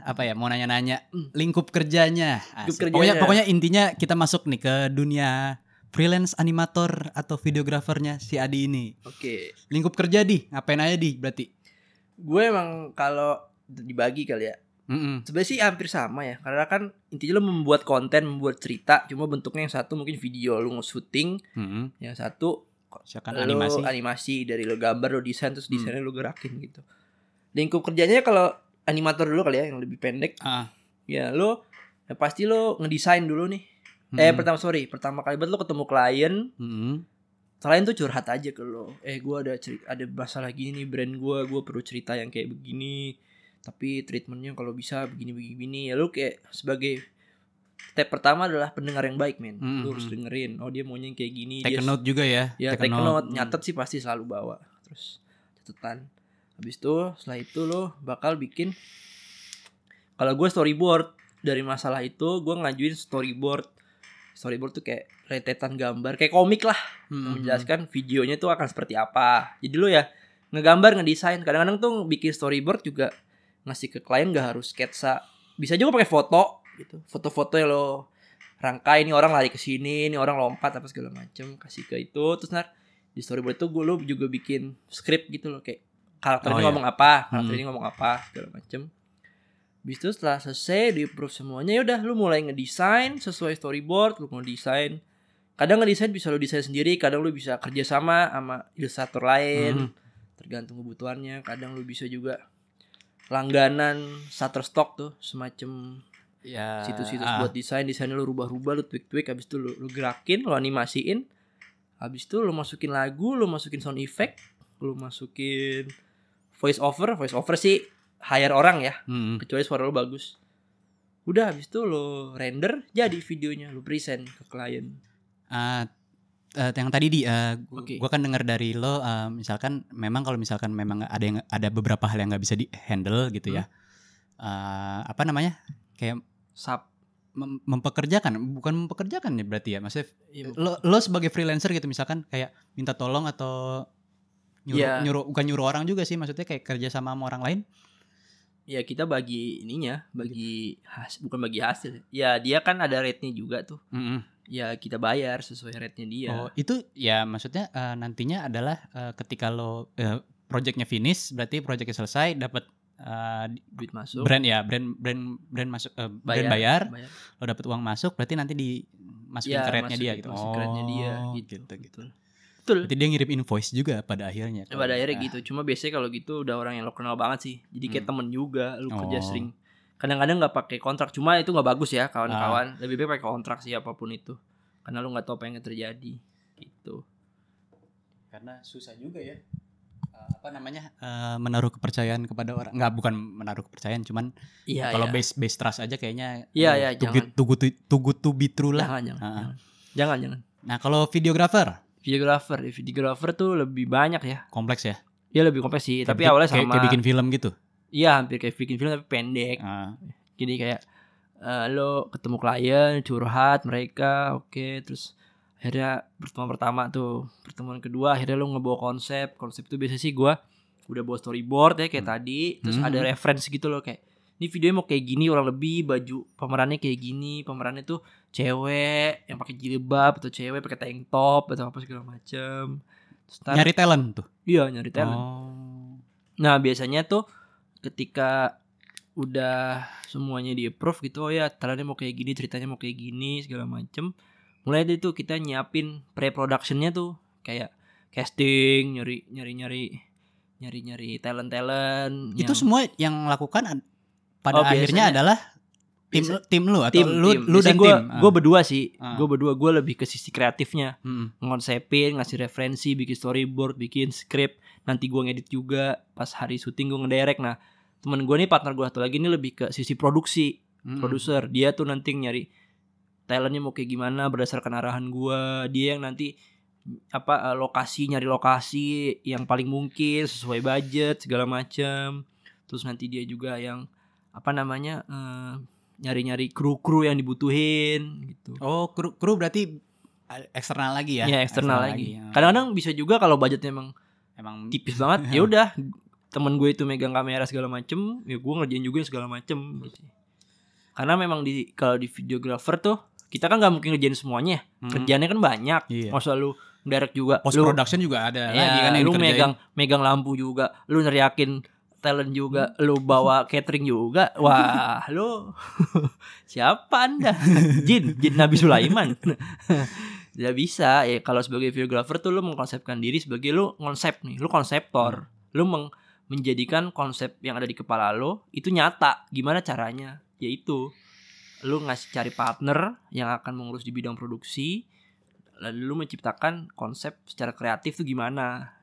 apa ya? Mau nanya-nanya lingkup kerjanya. Lingkup Pokoknya kerjanya. pokoknya intinya kita masuk nih ke dunia freelance animator atau videografernya si Adi ini. oke Lingkup kerja di, ngapain aja di berarti? gue emang kalau dibagi kali ya Mm-mm. sebenarnya sih hampir sama ya karena kan intinya lo membuat konten membuat cerita cuma bentuknya yang satu mungkin video lo nge-shooting Mm-mm. yang satu Misalkan lo animasi. animasi dari lo gambar lo desain terus Hmm. desainnya lo gerakin gitu lingkup kerjanya kalau animator dulu kali ya yang lebih pendek Ah, ya lo ya pasti lo ngedesain dulu nih eh Mm-mm. pertama sorry pertama kali banget lo ketemu klien Mm-mm. klien tuh curhat aja ke lo eh gue ada cerita ada masalah gini nih brand gue gue perlu cerita yang kayak begini tapi treatmentnya kalau bisa begini begini begini. ya lo kayak sebagai step pertama adalah pendengar yang baik men Mm-mm. lo harus dengerin oh dia maunya kayak gini Take dia note juga ya. ya Take take note Mm. nyatet sih pasti selalu bawa terus catatan habis itu setelah itu lo bakal bikin kalau gue storyboard dari masalah itu gue ngajuin storyboard storyboard tuh kayak rentetan gambar kayak komik lah Mm-mm. menjelaskan videonya tuh akan seperti apa jadi lo ya ngegambar ngedesain kadang-kadang tuh bikin storyboard juga ngasih ke klien gak harus sketsa bisa juga pakai foto gitu foto-foto yang lo rangkai ini orang lari ke sini ini orang lompat apa segala macem kasih ke itu terus ntar di storyboard itu gue lo juga bikin script gitu loh kayak karakter Oh, ini iya. ngomong apa karakter Hmm. ini ngomong apa segala macem Habis itu setelah selesai di approve semuanya ya udah lu mulai ngedesain sesuai storyboard lu mau desain kadang ngedesain bisa lu desain sendiri kadang lu bisa kerja sama sama ilustrator lain Mhm. tergantung kebutuhannya kadang lu bisa juga langganan Shutterstock tuh semacam Ya. situs-situs ah. buat desain desainnya lu rubah-rubah lu tweak-tweak habis itu lu, lu gerakin lu animasiin habis itu lu masukin lagu lu masukin sound effect lu masukin voice over voice over sih hire orang ya Mm-mm. kecuali suara lu bagus udah habis itu lo render jadi videonya lu present ke klien Ah, eh, yang tadi di eh, gu- Oke. gua kan dengar dari lo eh, misalkan memang kalau misalkan memang ada yang ada beberapa hal yang nggak bisa di handle gitu ya Eh, apa namanya kayak sub mem- mempekerjakan bukan mempekerjakan ya berarti ya maksudnya bu- lo lo sebagai freelancer gitu misalkan kayak minta tolong atau nyuruh Iya. nyuruh bukan nyuruh orang juga sih maksudnya kayak kerja sama sama orang lain ya kita bagi ininya bagi has bukan bagi hasil ya dia kan ada rate-nya juga tuh Mm-mm. Ya kita bayar sesuai rate-nya dia. Oh itu ya maksudnya eh, nantinya adalah eh, ketika lo eh, projectnya finish berarti projectnya selesai dapat eh, duit masuk. brand ya brand brand brand masuk eh, brand bayar bayar lo dapat uang masuk berarti nanti dimasukin Ya, ke rate-nya dia gitu. masuk ke rate-nya dia Oh, gitu, gitu, gitu. betul. Berarti dia ngirim invoice juga pada akhirnya Ya, pada akhirnya Ah, gitu cuma biasanya kalau gitu udah orang yang lo kenal banget sih. Jadi kayak Hmm. temen juga lu kerja Oh. sering kadang-kadang nggak pakai kontrak cuma itu nggak bagus ya Ah. kawan-kawan lebih baik pakai kontrak sih apa pun itu. Karena lu nggak tahu apa yang terjadi gitu. Karena susah juga ya Eh, apa namanya eh, menaruh kepercayaan kepada orang. Nggak bukan menaruh kepercayaan cuman iya kalau iya. base base trust aja kayaknya Iya, aduh, iya, too jangan. good to- to be true lah. Jangan jangan, Ah. jangan. Jangan jangan. Nah kalau videographer? Videographer ya, videographer tuh lebih banyak ya. Kompleks ya? Dia lebih kompleks sih tapi Kayak- awalnya kayak, sama. kayak bikin film gitu iya hampir kayak bikin film tapi pendek. Ah, jadi kayak eh, lo ketemu klien curhat mereka oke terus akhirnya pertemuan pertama tuh pertemuan kedua akhirnya lo ngebawa konsep. Konsep itu biasa sih gua udah bawa storyboard ya kayak Hmm. tadi terus Hmm. ada reference gitu loh kayak ini videonya mau kayak gini orang lebih baju pemerannya kayak gini pemerannya tuh cewek yang pakai jilbab atau cewek pakai tank top atau apa segala ntar- nyari talent tuh? Iya nyari talent. Oh. Nah biasanya tuh ketika udah semuanya di approve gitu oh ya talentnya mau kayak gini ceritanya mau kayak gini segala macem mulai dari itu kita nyiapin pre productionnya tuh kayak casting nyari nyari nyari nyari nyari talent talent itu semua yang lakukan ad- pada Oh, akhirnya biasanya- adalah tim biasa- tim lu atau tim lu tim. lu dan gue tim gue berdua sih Ah. gue berdua gue lebih ke sisi kreatifnya Mm-mm. ngonsepin ngasih referensi bikin storyboard bikin script nanti gue ngedit juga pas hari syuting gue ngedirect nah temen gue nih partner gue satu lagi ini lebih ke sisi produksi Mm-mm. produser. Dia tuh nanti nyari talentnya mau kayak gimana berdasarkan arahan gua. Dia yang nanti apa eh, lokasi nyari lokasi yang paling mungkin sesuai budget segala macam terus nanti dia juga yang apa namanya eh, nyari-nyari kru-kru yang dibutuhin gitu. Oh kru kru berarti eh, eksternal lagi ya? Ya eksternal lagi. ya. kadang-kadang bisa juga kalau budgetnya emang emang tipis banget ya udah temen gue itu megang kamera segala macem ya gue ngerjain juga segala macem. Gitu karena memang di kalau di videographer tuh kita kan nggak mungkin ngerjain semuanya Hmm. kerjaannya kan banyak. Iya. masa lu direct juga. Post lu, production juga ada ya, lagi kan yang lu dikerjain. megang megang lampu juga. Lu neriakin talent juga. Lu bawa catering juga. Wah lu siapa anda? Jin jin Nabi Sulaiman. Tidak bisa. Ya kalau sebagai videographer tuh lu mengkonsepkan diri sebagai lu konsep nih. Lu konseptor. Lu meng- menjadikan konsep yang ada di kepala lo itu nyata. Gimana caranya? Yaitu lu ngasih cari partner yang akan mengurus di bidang produksi lalu lu menciptakan konsep secara kreatif tuh gimana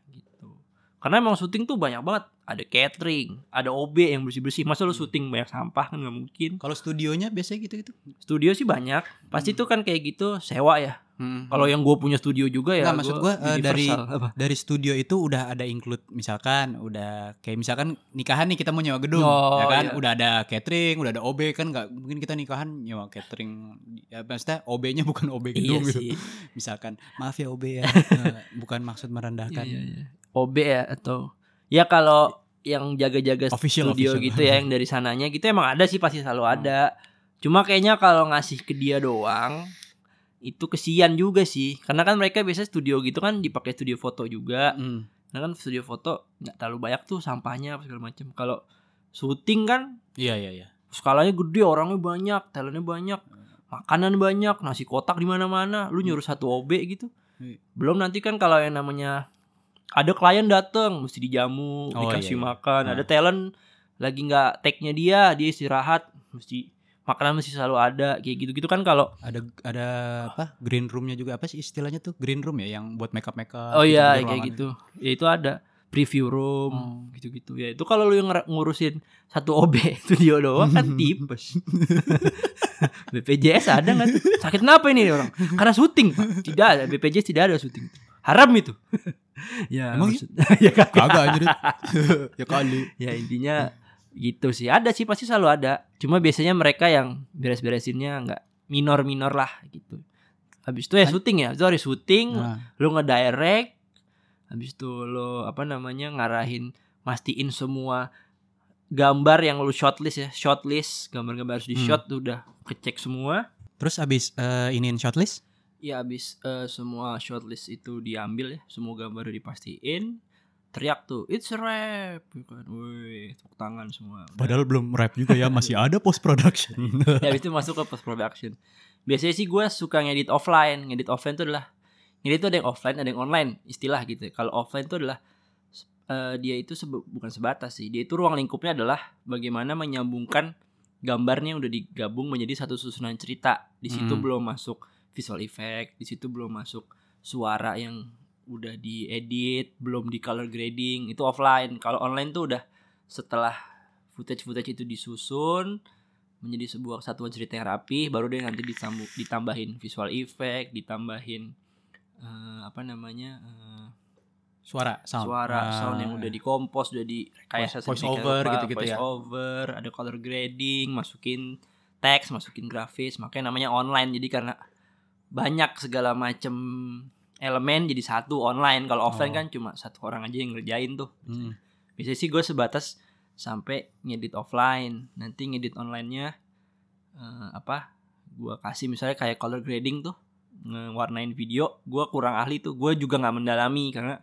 karena emang syuting tuh banyak banget. Ada catering ada OB yang bersih bersih masa lu syuting banyak sampah? Kan nggak mungkin. Kalau studionya biasanya gitu-gitu. studio sih banyak. Pasti tuh kan kayak gitu sewa ya. Hmm. kalau yang gue punya studio juga ya Nggak, maksud gua, eh, dari-. Apa? dari studio itu udah ada include misalkan udah kayak misalkan nikahan nih kita mau nyewa gedung Oh, ya kan? iya. udah ada catering udah ada OB kan nggak mungkin kita nikahan nyewa catering. Ya maksudnya OB-nya bukan OB iya gedung gitu. sih. Misalkan maaf ya OB ya. Bukan maksud merendahkan. Iya, iya, iya. OB ya atau ya kalau yang jaga-jaga Official, studio official. gitu ya yang dari sananya gitu emang ada sih pasti selalu Hmm. ada. Cuma kayaknya kalau ngasih ke dia doang itu kesian juga sih. Karena kan mereka biasa studio gitu kan dipakai studio foto juga. Hmm. Nah kan studio foto nggak terlalu banyak tuh sampahnya apa segala macam. Kalau syuting kan iya iya iya skalanya gede, orangnya banyak, talentnya banyak, makanan banyak, nasi kotak di mana-mana. Lu nyuruh satu OB gitu. Iya. Belum nanti kan kalau yang namanya ada klien dateng mesti dijamu, Oh, dikasih iya, iya. makan. Nah. Ada talent lagi nggak tag-nya dia, dia istirahat, mesti makanan mesti selalu ada kayak gitu-gitu kan kalau ada ada apa green roomnya juga apa sih istilahnya tuh green room ya yang buat makeup makeup oh iya kayak gitu. Ya itu ada preview room Oh. gitu-gitu ya. Itu kalau lu yang ngurusin satu OB studio doang kan tipes. BPJS ada nggak? Sakit kenapa ini orang? Karena syuting, Pak. Tidak ada BPJS tidak ada syuting. Haram itu. ya, Emang maksud- ya kagak. kagak anjir ya kali Ya intinya gitu sih. Ada sih pasti selalu ada. Cuma biasanya mereka yang beres-beresinnya nggak minor-minor lah gitu. Habis itu ya syuting ya. Itu hari syuting, nah, lu ngedirect habis itu lo apa namanya ngarahin mastiin semua gambar yang lu shortlist ya shortlist gambar-gambar harus di Hmm. shot tuh udah kecek semua terus abis eh, iniin shortlist ya habis eh, semua shortlist itu diambil ya semua gambar dipastiin. Teriak tuh it's a wrap gitu kan. Woi tepuk tangan semua. Udah. padahal belum rap juga ya masih ada post production ya habis itu masuk ke post production biasanya sih gue suka ngedit offline. Ngedit offline itu adalah ngedit itu ada yang offline ada yang online istilah gitu. Kalau offline itu adalah eh, dia itu sebe- bukan sebatas sih. Dia itu ruang lingkupnya adalah bagaimana menyambungkan gambarnya yang udah digabung menjadi satu susunan cerita. Di situ Hmm. belum masuk visual effect. Di situ belum masuk suara yang udah diedit belum di color grading. Itu offline. Kalau online tuh udah setelah footage footage itu disusun menjadi sebuah satuan cerita yang rapi baru deh nanti disambung ditambahin visual effect ditambahin eh, apa namanya eh, suara sound. suara Ah, sound yang udah dikompos udah di kayak Voice- voice over gitu-gitu ya. over ada color grading masukin teks masukin grafis makanya namanya online. Jadi karena banyak segala macem elemen jadi satu online. Kalau offline Oh. kan cuma satu orang aja yang ngerjain tuh. Hmm. biasanya sih gue sebatas sampai ngedit offline. Nanti ngedit onlinenya eh, apa gue kasih misalnya kayak color grading tuh ngewarnain video gue kurang ahli tuh. Gue juga nggak mendalami karena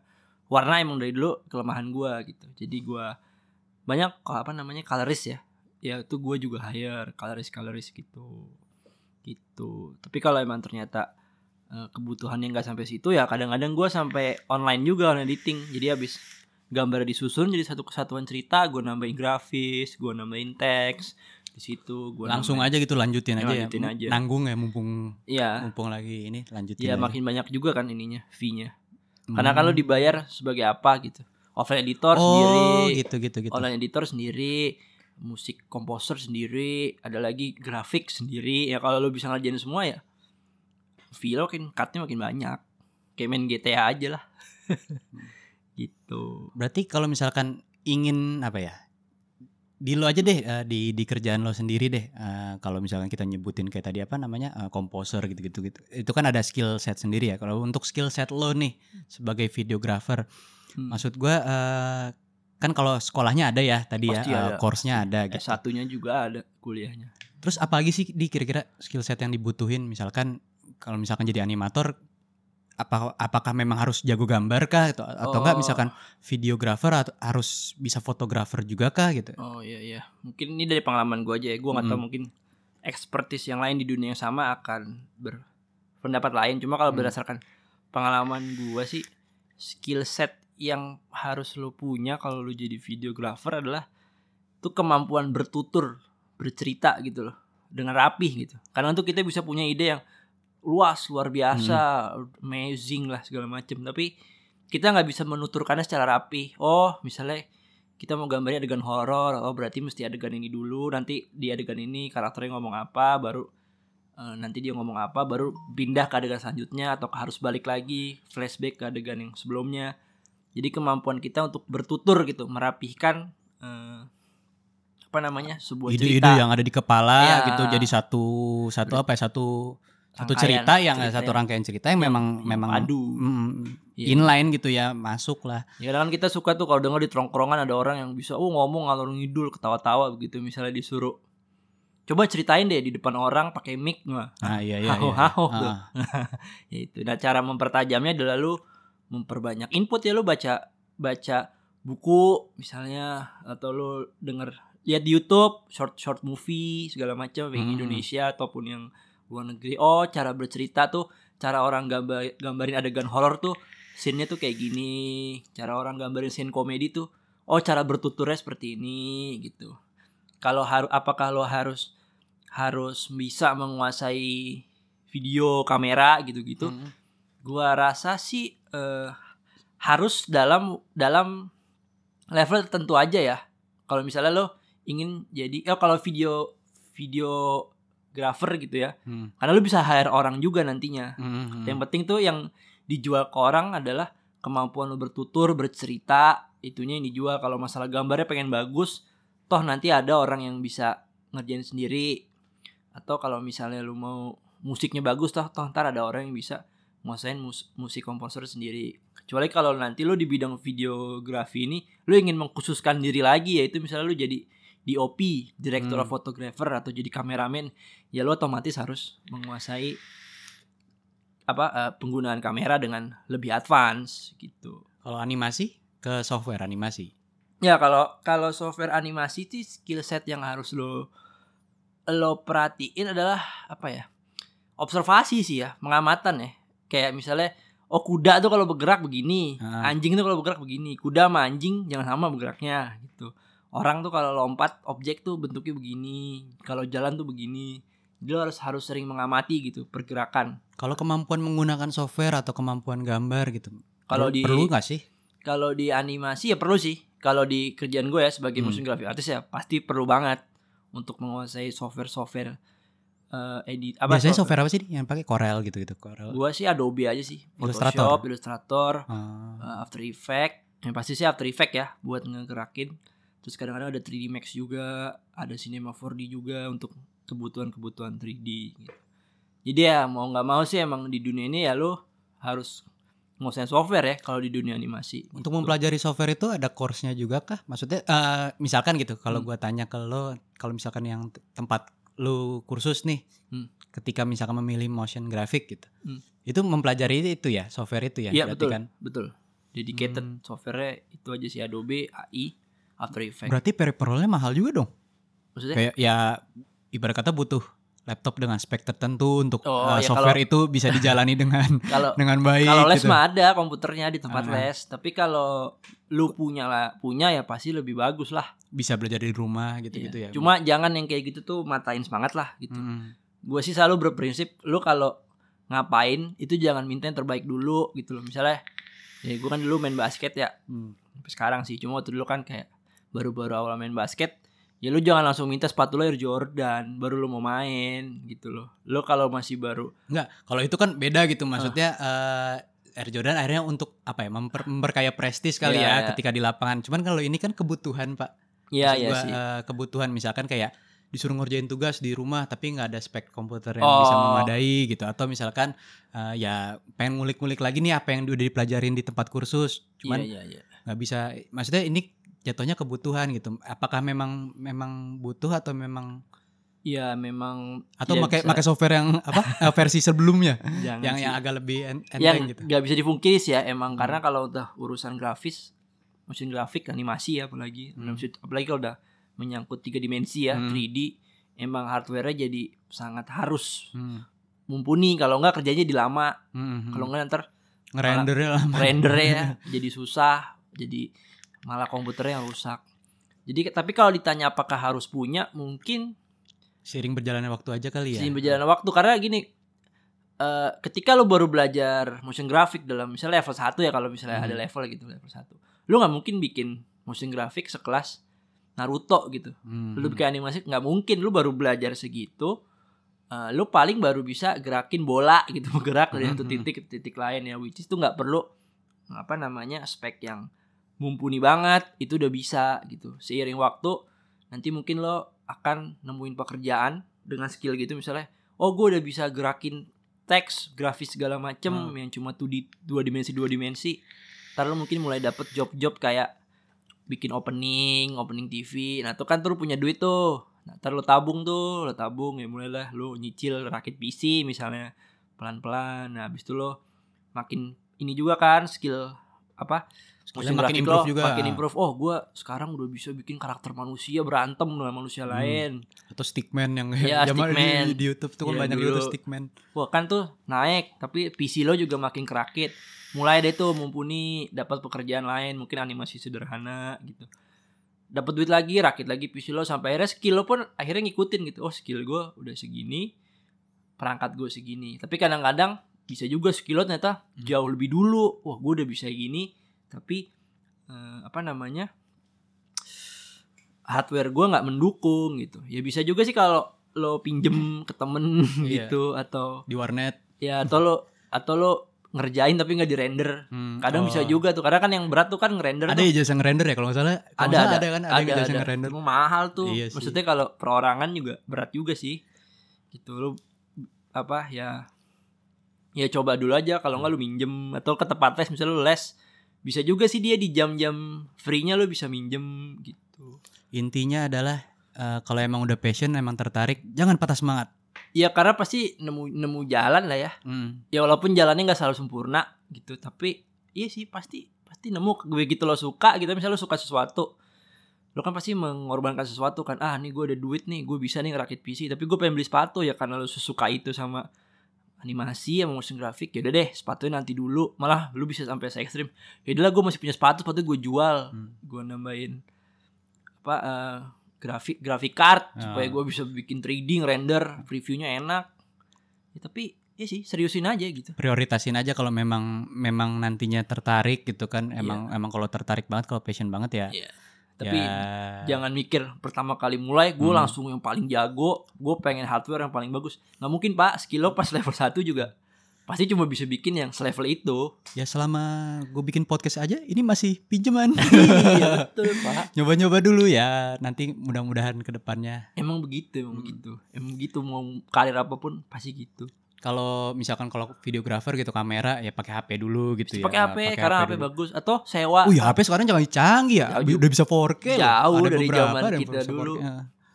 warna emang dari dulu kelemahan gue gitu. Jadi gue banyak apa namanya colorist ya. Ya itu gue juga hire colorist colorist gitu gitu. Tapi kalau emang ternyata eh, kebutuhannya nggak sampai situ ya kadang-kadang gue sampai online juga on editing. Jadi habis gambar disusun jadi satu kesatuan cerita gue nambahin grafis gue nambahin teks di situ gue langsung aja gitu lanjutin Ya, aja lanjutin ya aja. nanggung ya mumpung ya mumpung lagi ini lanjutin ya aja. makin banyak juga kan ininya fee-nya. Hmm. karena kalau dibayar sebagai apa gitu? Offline editor oh sendiri. gitu gitu gitu. Online editor sendiri musik komposer sendiri ada lagi grafik sendiri. Ya kalau lo bisa ngerjain semua ya fee lo makin cutnya makin banyak. Kayak main GTA aja lah. Gitu. Berarti kalau misalkan ingin apa ya di lo aja deh eh, di di kerjaan lo sendiri deh Eh, kalau misalkan kita nyebutin kayak tadi apa namanya eh, komposer gitu gitu. Gitu itu kan ada skill set sendiri ya. Kalau untuk skill set lo nih sebagai videographer Hmm. maksud gua eh, kan kalau sekolahnya ada ya tadi Pasti ya eh, ada, course-nya ada gitu S satunya juga ada kuliahnya terus apa lagi sih di kira-kira skill set yang dibutuhin misalkan kalau misalkan jadi animator apa apakah memang harus jago gambar kah atau atau enggak Oh. misalkan videographer atau harus bisa fotografer juga kah gitu Oh iya iya. Mungkin ini dari pengalaman gue aja ya. Gue nggak tahu Mm. mungkin expertise yang lain di dunia yang sama akan berpendapat lain. Cuma kalau Hmm. berdasarkan pengalaman gue sih skill set yang harus lo punya kalau lo jadi videographer adalah tuh kemampuan bertutur, bercerita gitu loh. dengan rapih gitu. Karena untuk kita bisa punya ide yang luas, luar biasa, amazing lah segala macam. Tapi kita nggak bisa menuturkannya secara rapi. Oh, misalnya kita mau gambarnya adegan horor, oh berarti mesti adegan ini dulu. Nanti di adegan ini karakternya ngomong apa, baru eh, nanti dia ngomong apa, baru pindah ke adegan selanjutnya atau harus balik lagi flashback ke adegan yang sebelumnya. Jadi kemampuan kita untuk bertutur gitu, merapihkan eh, apa namanya sebuah ide-ide cerita. yang ada di kepala Ya. gitu jadi satu satu apa ya satu satu cerita yang cerita satu yang- rangkaian cerita yang, yang- memang yang memang padu. mm, Iya. inline gitu ya masuk lah Ya kan kita suka tuh kalau dengar di tongkrongan ada orang yang bisa oh ngomong ngalor ngidul ketawa-tawa begitu misalnya disuruh coba ceritain deh di depan orang pakai mic nah iya iya, Haho, iya. haho Ah, tuh. ya itu nah cara mempertajamnya adalah lu memperbanyak input ya lu baca baca buku misalnya atau lu denger lihat di YouTube short short movie segala macam yang Hmm. Indonesia ataupun yang luar negeri oh cara bercerita tuh cara orang gambar gambarin adegan horor tuh scene-nya tuh kayak gini cara orang gambarin scene komedi tuh oh cara bertuturnya seperti ini gitu kalau harus apakah lo harus harus bisa menguasai video kamera gitu-gitu Mm. gua rasa sih eh, harus dalam dalam level tertentu aja ya kalau misalnya lo ingin jadi oh kalau video videographer gitu ya Hmm. karena lo bisa hire orang juga nantinya Hmm. yang penting tuh yang dijual ke orang adalah kemampuan lo bertutur bercerita itunya yang dijual kalau masalah gambarnya pengen bagus toh nanti ada orang yang bisa ngerjain sendiri atau kalau misalnya lu mau musiknya bagus toh toh ntar ada orang yang bisa nguasain mus- musik komposer sendiri kecuali kalau nanti lu di bidang videografi ini lu ingin mengkhususkan diri lagi yaitu misalnya lu jadi DOP director of Hmm. photographer atau jadi kameramen ya lu otomatis harus menguasai apa eh, penggunaan kamera dengan lebih advance gitu kalau animasi ke software animasi Ya kalau kalau software animasi itu skill set yang harus lo lo perhatiin adalah apa ya? Observasi sih ya, pengamatan ya. Kayak misalnya oh kuda tuh kalau bergerak begini, Ah. anjing tuh kalau bergerak begini. Kuda sama anjing jangan sama bergeraknya gitu. Orang tuh kalau lompat objek tuh bentuknya begini, kalau jalan tuh begini. Jadi lo harus harus sering mengamati gitu pergerakan. kalau kemampuan menggunakan software atau kemampuan gambar gitu Kalau perlu- di- perlu nggak sih Kalau di animasi ya perlu sih. Kalau di kerjaan gue ya sebagai Hmm. motion graphic artist ya pasti perlu banget untuk menguasai software-software eh, edit apa biasanya software apa sih yang pakai Corel gitu gitu Corel Gue sih Adobe aja sih. Illustrator. Photoshop, Illustrator, Ah. eh, After Effects. Yang pasti sih After Effects ya buat ngegerakin. Terus kadang-kadang ada 3D Max juga, ada Cinema 4D juga untuk kebutuhan-kebutuhan 3D gitu. Jadi ya mau nggak mau sih emang di dunia ini ya lo harus nguasain software ya kalau di dunia animasi. Untuk gitu. mempelajari software itu ada course-nya juga kah? Maksudnya eh, misalkan gitu, kalau Hmm. gua tanya ke lo, kalau misalkan yang tempat lu kursus nih, Hmm. ketika misalkan memilih motion graphic gitu, Hmm. itu mempelajari itu ya, software itu ya, berarti betul, kan? betul. Dedicated Hmm. software itu aja sih Adobe, AI, After Effects. Berarti peripheralnya mahal juga dong. Maksudnya Kayak ya ibarat kata butuh laptop dengan spek tertentu untuk Oh, eh, ya software itu bisa dijalani dengan kalau dengan baik kalau les gitu. mah ada komputernya di tempat Ah. les, tapi kalau lu punya lah punya ya pasti lebih bagus lah. Bisa belajar di rumah Iya. gitu-gitu ya. Cuma jangan yang kayak gitu tuh matain semangat lah gitu. Mm. Gue sih selalu berprinsip lu kalau ngapain itu jangan minta yang terbaik dulu gitu loh. Misalnya ya gue kan dulu main basket ya. Hmm. Sampai sekarang sih cuma waktu dulu kan kayak baru-baru awal main basket ya lu jangan langsung minta sepatu lo Air Jordan baru lu mau main gitu loh lo kalau masih baru Enggak, kalau itu kan beda Ah. gitu maksudnya eh, Air Jordan akhirnya untuk apa ya memper, memperkaya prestis kali Iya, ya iya. ketika di lapangan. Cuman kalau ini kan kebutuhan pak. Iya iya sih. eh, kebutuhan misalkan kayak disuruh ngerjain tugas di rumah tapi nggak ada spek komputer yang Oh. bisa memadai gitu. Atau misalkan eh, ya pengen ngulik-ngulik lagi nih apa yang udah dipelajarin di tempat kursus. Cuman iya iya iya. nggak bisa maksudnya ini jatuhnya kebutuhan gitu. Apakah memang memang butuh atau memang Iya memang atau tidak pakai pakai software yang apa eh, versi sebelumnya? Yang sih. yang agak lebih en- yang enteng gitu. nggak bisa dipungkiri sih ya emang. Hmm. karena kalau udah urusan grafis motion grafik animasi ya apalagi Hmm. apalagi kalau udah menyangkut tiga dimensi ya Hmm. 3D emang hardware-nya jadi sangat harus Hmm. mumpuni kalau nggak kerjanya di lama Hmm, kalau nggak ntar ngerendernya lama. rendernya jadi susah jadi malah komputernya yang rusak jadi tapi kalau ditanya apakah harus punya mungkin Seiring berjalannya waktu aja kali ya. Seiring berjalannya waktu karena gini eh ketika lo baru belajar motion graphic dalam misalnya level 1 ya kalau misalnya Hmm. ada level gitu level 1. Lu nggak mungkin bikin motion graphic sekelas Naruto gitu. Hmm. Lu bikin animasi nggak mungkin lu baru belajar segitu. eh, lu paling baru bisa gerakin bola gitu bergerak dari satu Mhm. titik ke titik lain ya which is tuh nggak perlu apa namanya spek yang mumpuni banget itu udah bisa gitu seiring waktu nanti mungkin lo akan nemuin pekerjaan dengan skill gitu misalnya oh gue udah bisa gerakin teks grafis segala macem Hmm. yang cuma tuh di dua dimensi dua dimensi ntar lo mungkin mulai dapet job-job kayak bikin opening opening TV nah tuh kan tuh punya duit tuh. Nah, ntar lo tabung tuh lo tabung ya mulailah lo nyicil rakit PC misalnya pelan-pelan. Nah habis itu lo makin ini juga kan skill apa Motion makin improve lo juga. makin improve oh gue sekarang udah bisa bikin karakter manusia berantem dengan manusia Hmm. lain Atau stickman yang Iya, zaman di, stickman. di YouTube tuh kan Iya, banyak dulu. stickman. wah kan tuh naik tapi PC lo juga makin kerakit mulai deh tuh mumpuni dapat pekerjaan lain mungkin animasi sederhana gitu dapat duit lagi rakit lagi PC lo sampai akhirnya skill lo pun akhirnya ngikutin gitu oh skill gue udah segini perangkat gue segini tapi kadang-kadang bisa juga skill lo ternyata Hmm. jauh lebih dulu wah gue udah bisa gini tapi eh, apa namanya hardware gue nggak mendukung gitu ya bisa juga sih kalau lo pinjem ke temen Iya. gitu atau Di warnet. ya atau lo atau lo ngerjain tapi nggak di render Hmm, kadang oh. bisa juga tuh karena kan yang berat tuh kan ngerender Ada tuh. ya jasa ngerender ya kalau nggak salah. Kalau ada salah ada ada kan ada, yang jasa ngerender. Cuma mahal tuh Iya sih. maksudnya kalau perorangan juga berat juga sih gitu lo apa ya ya coba dulu aja kalau nggak lu minjem atau ke tempat les misalnya lu les bisa juga sih dia di jam-jam free-nya lu bisa minjem gitu. Intinya adalah eh, kalau emang udah passion, emang tertarik, jangan patah semangat. ya karena pasti nemu nemu jalan lah ya. Hmm. ya walaupun jalannya nggak selalu sempurna gitu. Tapi iya sih pasti pasti nemu begitu lo suka gitu. Misalnya lo suka sesuatu lo kan pasti mengorbankan sesuatu kan. Ah nih gue ada duit nih gue bisa nih ngerakit PC tapi gue pengen beli sepatu ya karena lo suka itu sama animasi sama motion graphic ya udah deh sepatunya nanti dulu malah lu bisa sampai se ekstrim ya udahlah gue masih punya sepatu sepatu gue jual Hmm. gue nambahin apa eh, grafik grafik card Ah. supaya gue bisa bikin 3D render previewnya enak ya, tapi ya sih seriusin aja gitu Prioritasin aja kalau memang memang nantinya tertarik gitu kan. Iya. Emang emang kalau tertarik banget, kalau passion banget ya. Iya. Tapi ya, jangan mikir pertama kali mulai gue Hmm. langsung yang paling jago gue pengen hardware yang paling bagus nggak mungkin pak skill lo pas level 1 juga pasti cuma bisa bikin yang selevel itu ya selama gue bikin podcast aja, ini masih pinjaman. iya betul pak Nyoba-nyoba dulu ya. Nanti mudah-mudahan ke depannya emang begitu emang Hmm. begitu emang begitu mau karir apa pun pasti gitu kalau misalkan kalau videografer gitu kamera ya pakai HP dulu gitu ya. pakai HP karena HP dulu. bagus atau sewa Oh ya HP sekarang jangan canggih ya. Jauh. Udah bisa 4K loh. Jauh Ada dari beberapa zaman kita dulu. 4K.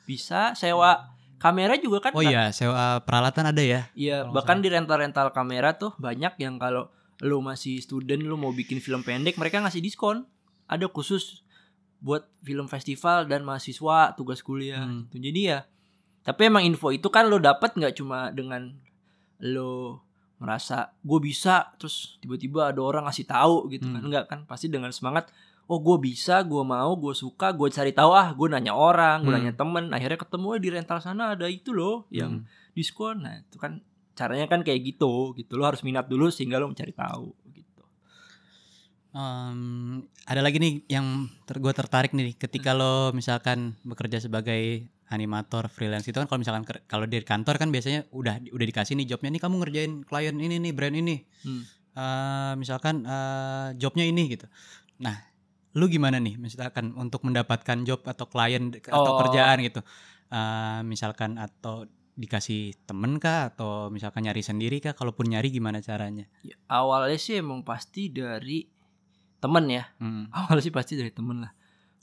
bisa sewa kamera juga kan Oh iya, sewa peralatan ada ya. Iya, bahkan di rental-rental kamera tuh banyak yang kalau lu masih student lu mau bikin film pendek mereka ngasih diskon. Ada khusus buat film festival dan mahasiswa tugas kuliah Hmm. gitu. Jadi ya tapi emang info itu kan lo dapat nggak cuma dengan lo merasa gue bisa terus tiba-tiba ada orang ngasih tahu gitu kan. Hmm. enggak kan? Pasti dengan semangat oh gue bisa gue mau gue suka gue cari tahu ah gue nanya orang gue Hmm. nanya temen. Akhirnya ketemu "Eh, di rental sana ada itu loh yang Hmm. diskon. Nah itu kan caranya kan kayak gitu gitu. Lo harus minat dulu sehingga lo mencari tahu gitu. Em, ada lagi nih yang ter gue tertarik nih ketika lo misalkan bekerja sebagai animator freelance itu kan kalau misalkan kalau di kantor kan biasanya udah udah dikasih nih jobnya nih kamu ngerjain klien ini nih brand ini. Hmm. Eh, misalkan eh, jobnya ini gitu. Nah lu gimana nih misalkan untuk mendapatkan job atau klien atau Oh. kerjaan gitu? Eh, misalkan atau dikasih temen kah? Atau misalkan nyari sendiri kah? Kalaupun nyari gimana caranya? Ya, awalnya sih emang pasti dari temen ya. Hmm. awalnya sih pasti dari temen lah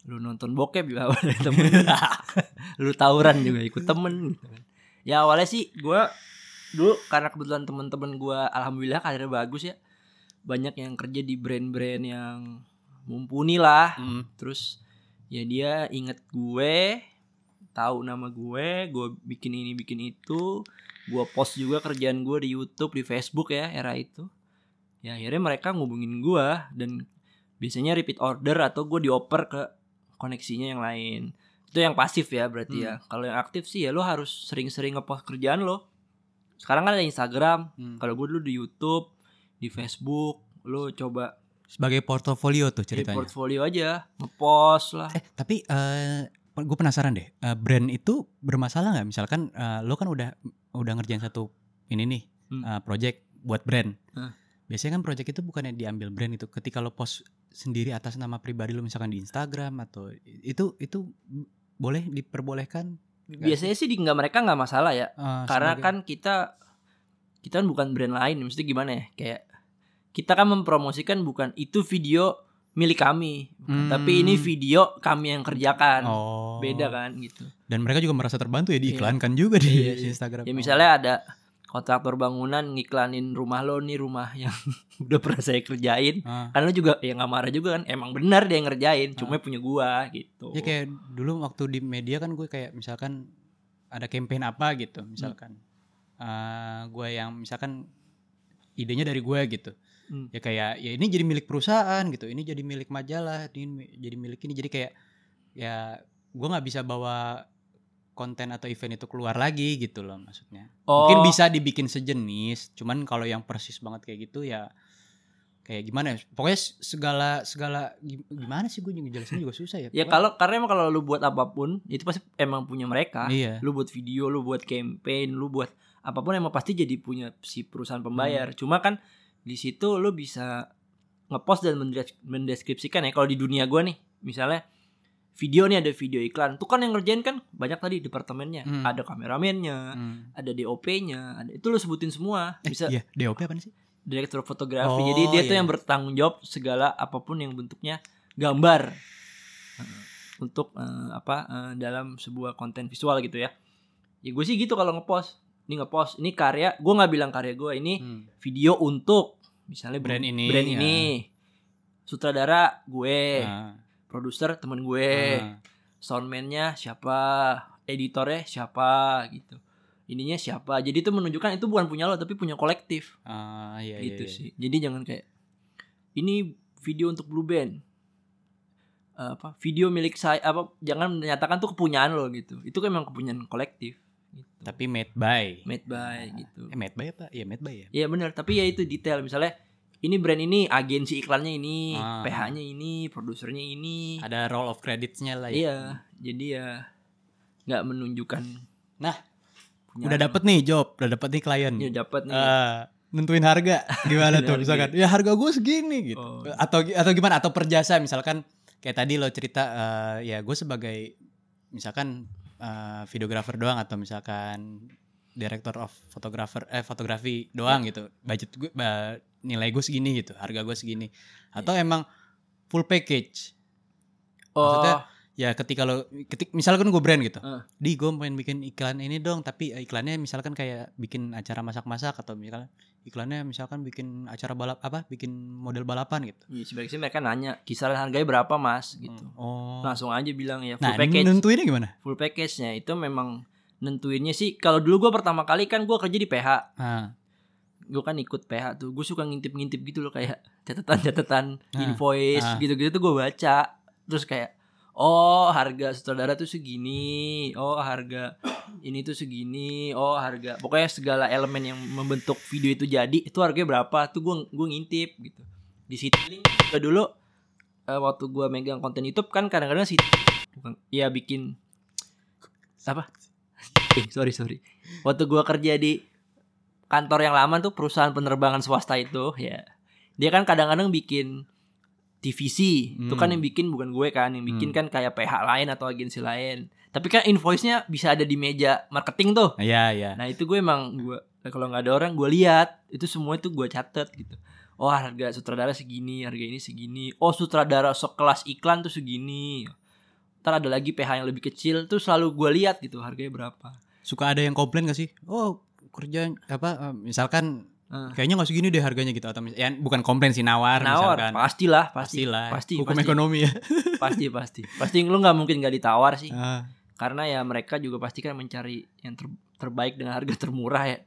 lu nonton bokep juga awal dari temen. Lu tawuran juga ikut temen gitu kan. Ya awalnya sih gue dulu karena kebetulan temen-temen gue alhamdulillah karirnya bagus ya. Banyak yang kerja di brand-brand yang mumpuni lah. Hmm. terus ya dia inget gue tahu nama gue gue bikin ini bikin itu. Gue post juga kerjaan gue di YouTube di Facebook ya era itu. Ya akhirnya mereka ngubungin gue dan biasanya repeat order atau gue dioper ke koneksinya yang lain Itu yang pasif ya berarti Hmm. ya. Kalau yang aktif sih ya lo harus sering-sering ngepost kerjaan lo. Sekarang kan ada Instagram. Hmm. Kalau gue dulu di YouTube, di Facebook, lo coba Sebagai portofolio tuh di ceritanya. portfolio aja, ngepost lah. Eh tapi eh gue penasaran deh, eh, brand itu bermasalah nggak? Misalkan eh, lo kan udah udah ngerjain satu ini nih Hmm. eh, project buat brand. Hah. Biasanya kan project itu bukannya diambil brand itu ketika lo post sendiri atas nama pribadi lo misalkan di Instagram atau itu itu boleh diperbolehkan Biasanya sih di nggak mereka nggak masalah ya. eh, Karena sebagai- kan kita kita kan bukan brand lain, mesti gimana ya? Kayak kita kan mempromosikan bukan itu video milik kami, Hmm. tapi ini video kami yang kerjakan. oh. Beda kan gitu. Dan mereka juga merasa terbantu ya Iya. diiklankan juga di Iya, iya. Instagram. Ya misalnya ada kontraktor bangunan ngiklanin rumah lo nih rumah yang udah pernah saya kerjain. Ah. Kan lo juga ya nggak marah juga kan. Emang benar dia yang ngerjain, cuma punya gua gitu. Ya kayak dulu waktu di media kan gue kayak misalkan ada campaign apa gitu misalkan Eh, gue yang misalkan idenya dari gue gitu Hmm. ya kayak ya ini jadi milik perusahaan gitu ini jadi milik majalah ini jadi milik ini jadi kayak ya gue nggak bisa bawa konten atau event itu keluar lagi gitu loh maksudnya. Oh, mungkin bisa dibikin sejenis cuman kalau yang persis banget kayak gitu ya kayak gimana ya? Pokoknya segala segala gim- gimana sih gue ngejelasin juga susah ya? Ya kalau karena emang kalau lu buat apa pun itu pasti emang punya mereka. iya. Lu buat video, lu buat campaign, lu buat apa pun emang pasti jadi punya si perusahaan pembayar. Cuma kan di situ lu bisa ngepost dan mendes- mendeskripsikan ya. Kalau di dunia gua nih, misalnya video nih ada video iklan. Tuh kan yang ngerjain kan banyak tadi departemennya. Hmm. Ada kameramennya, Hmm. ada DOP-nya, ada itu lu sebutin semua. Eh, Bisa iya, DOP apa sih? direktur fotografi. Oh, Jadi dia tuh iya. yang bertanggung jawab segala apa pun yang bentuknya gambar Eh, untuk eh, apa eh, dalam sebuah konten visual gitu ya. Ya gue sih gitu kalau ngepost. Ini ngepost, ini karya. Gue nggak bilang karya gue, ini Hmm. video untuk misalnya Brand ini, brand ya. ini. Sutradara gue, Ah, produser temen gue, ah. soundman-nya siapa, editornya siapa gitu. Ininya siapa. Jadi itu menunjukkan itu bukan punya lo tapi punya kolektif Ah, iya, gitu iya, iya. sih. Jadi jangan kayak ini video untuk Blue Band. Eh, apa video milik saya apa jangan menyatakan tuh kepunyaan lo gitu. Itu kan memang kepunyaan kolektif gitu. Tapi made by. Made by gitu. Eh, made by apa? Iya, made by ya. Iya benar, tapi ya itu detail misalnya ini brand ini agensi iklannya ini, Ah. PH-nya ini, produsernya ini. Ada roll of credits-nya lah ya. Iya, jadi ya nggak menunjukkan. Nah, punya Udah dapet nih job, udah dapet nih klien. Ya dapat nih. Ah, nentuin harga gimana tuh misalkan ya harga gue segini gitu Oh. atau atau gimana atau perjasa misalkan kayak tadi lo cerita eh, ya gue sebagai misalkan eh, videographer doang atau misalkan director of photographer eh fotografi doang gitu budget gue nilai gue segini gitu harga gue segini. Atau emang full package. Oh, maksudnya- ya ketika lo ketik misalkan gue brand gitu. Ah. di gue pengen bikin iklan ini dong tapi iklannya misalkan kayak bikin acara masak-masak atau misalkan iklannya misalkan bikin acara balap apa bikin model balapan gitu. Iya, sebaiknya sih mereka nanya kisaran harganya berapa mas? Gitu. oh. Langsung aja bilang ya full nah package. nentuinnya gimana? Full package-nya itu memang nentuinnya sih kalau dulu gue pertama kali kan gue kerja di PH ah gue kan ikut PH tuh gue suka ngintip-ngintip gitu loh kayak catatan-catatan Ah, invoice ah. gitu-gitu tuh gue baca. Terus kayak oh harga sutradara tuh segini oh harga ini tuh segini oh harga pokoknya segala elemen yang membentuk video itu jadi itu harganya berapa tuh gue gue ngintip gitu. Di Citylink juga dulu eh, waktu gue megang konten YouTube kan kadang-kadang sih ya bikin apa? Eh, sorry sorry. Waktu gua kerja di kantor yang lama tuh perusahaan penerbangan swasta itu ya. Dia kan kadang-kadang bikin TVC itu kan Hmm. yang bikin bukan gue kan yang bikin Hmm. kan kayak PH lain atau agensi lain. Tapi kan invoice-nya bisa ada di meja marketing tuh. Iya iya. Nah itu gue emang gue kalau nggak ada orang gue lihat. Itu semua itu gue catet gitu. Oh harga sutradara segini harga ini segini. Oh sutradara sekelas iklan tuh segini. Ntar ada lagi PH yang lebih kecil tuh selalu gue lihat gitu harganya berapa. Suka ada yang komplain gak sih? Oh kerja apa misalkan Ah. kayaknya nggak segini deh harganya gitu atau ya bukan komplain sih nawar, nawar misalkan. pastilah pasti. Pastilah pasti hukum pasti, ekonomi ya. Pasti pasti. Pasti lu nggak mungkin nggak ditawar sih. Ah, karena ya mereka juga pasti kan mencari yang ter- terbaik dengan harga termurah ya.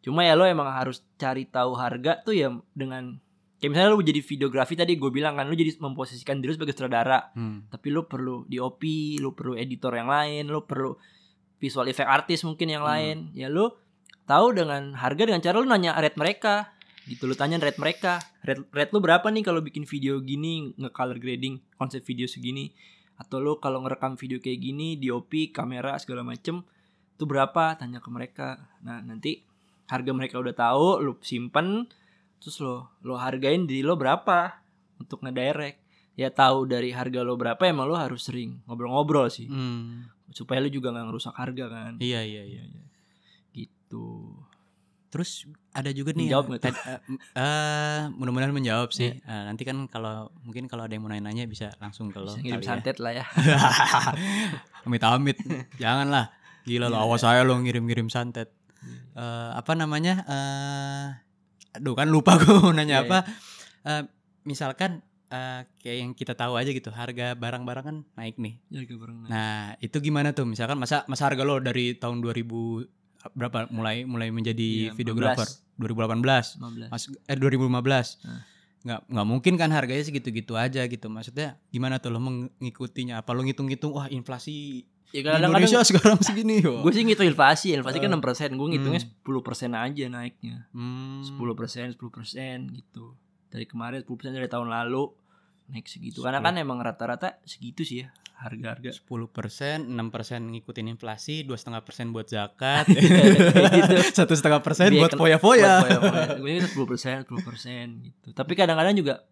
Cuma ya lo emang harus cari tahu harga tuh ya dengan kayak misalnya lu jadi videografi tadi gue bilang kan lu jadi memposisikan diri sebagai sutradara. Hmm. tapi lu perlu DOP lu perlu editor yang lain lu perlu visual effect artist mungkin yang Hmm. lain. Ya lu tahu dengan harga dengan cara lu nanya rate mereka. Gitu lu tanya rate mereka. Rate, rate lu berapa nih kalau bikin video gini nge-color grading konsep video segini? Atau lu kalau ngerekam video kayak gini DOP kamera segala macem itu berapa? Tanya ke mereka. Nah nanti harga mereka udah tahu lu simpen terus lo lo hargain diri lo berapa untuk ngedirect. Ya tahu dari harga lo berapa emang lo harus sering ngobrol-ngobrol sih. Hmm. supaya lo juga nggak ngerusak harga kan. Iya iya iya. Gitu Terus ada juga nih Menjawab nggak m- eh, mudah-mudahan menjawab sih. Eh, nanti kan kalau mungkin kalau ada yang mau nanya-nanya bisa langsung ke lo. ngirim ya. santet lah ya Amit-amit. Janganlah. Gila lo Iya. awas saya lo ngirim-ngirim santet. Eh, apa namanya? Eh aduh kan lupa gue mau nanya Iya, apa. Eh, misalkan eh, kayak yang kita tahu aja gitu, harga barang-barang kan naik nih. harga barang naik. Nah, itu gimana tuh? Misalkan masa masa harga lo dari tahun 2000 berapa mulai mulai menjadi Iya, videographer? 2018. 15 Mas eh 2015. Nah. Nggak nggak mungkin kan harganya segitu-gitu aja gitu. Maksudnya gimana tuh lo mengikutinya? Apa lo ngitung-ngitung wah inflasi ya di kadang-kadang Indonesia sekarang segini yo. gue sih ngitung inflasi inflasi kan Eh. 6% persen gue ngitungnya Hmm. 10 persen aja naiknya Hmm. 10 persen 10 persen gitu dari kemarin 10 persen dari tahun lalu naik segitu karena kan emang rata-rata segitu sih ya harga-harga 10 persen, 6 persen ngikutin inflasi, dua setengah persen buat zakat, gitu. satu setengah persen buat foya-foya. Gue itu sepuluh persen, sepuluh persen gitu. Tapi kadang-kadang juga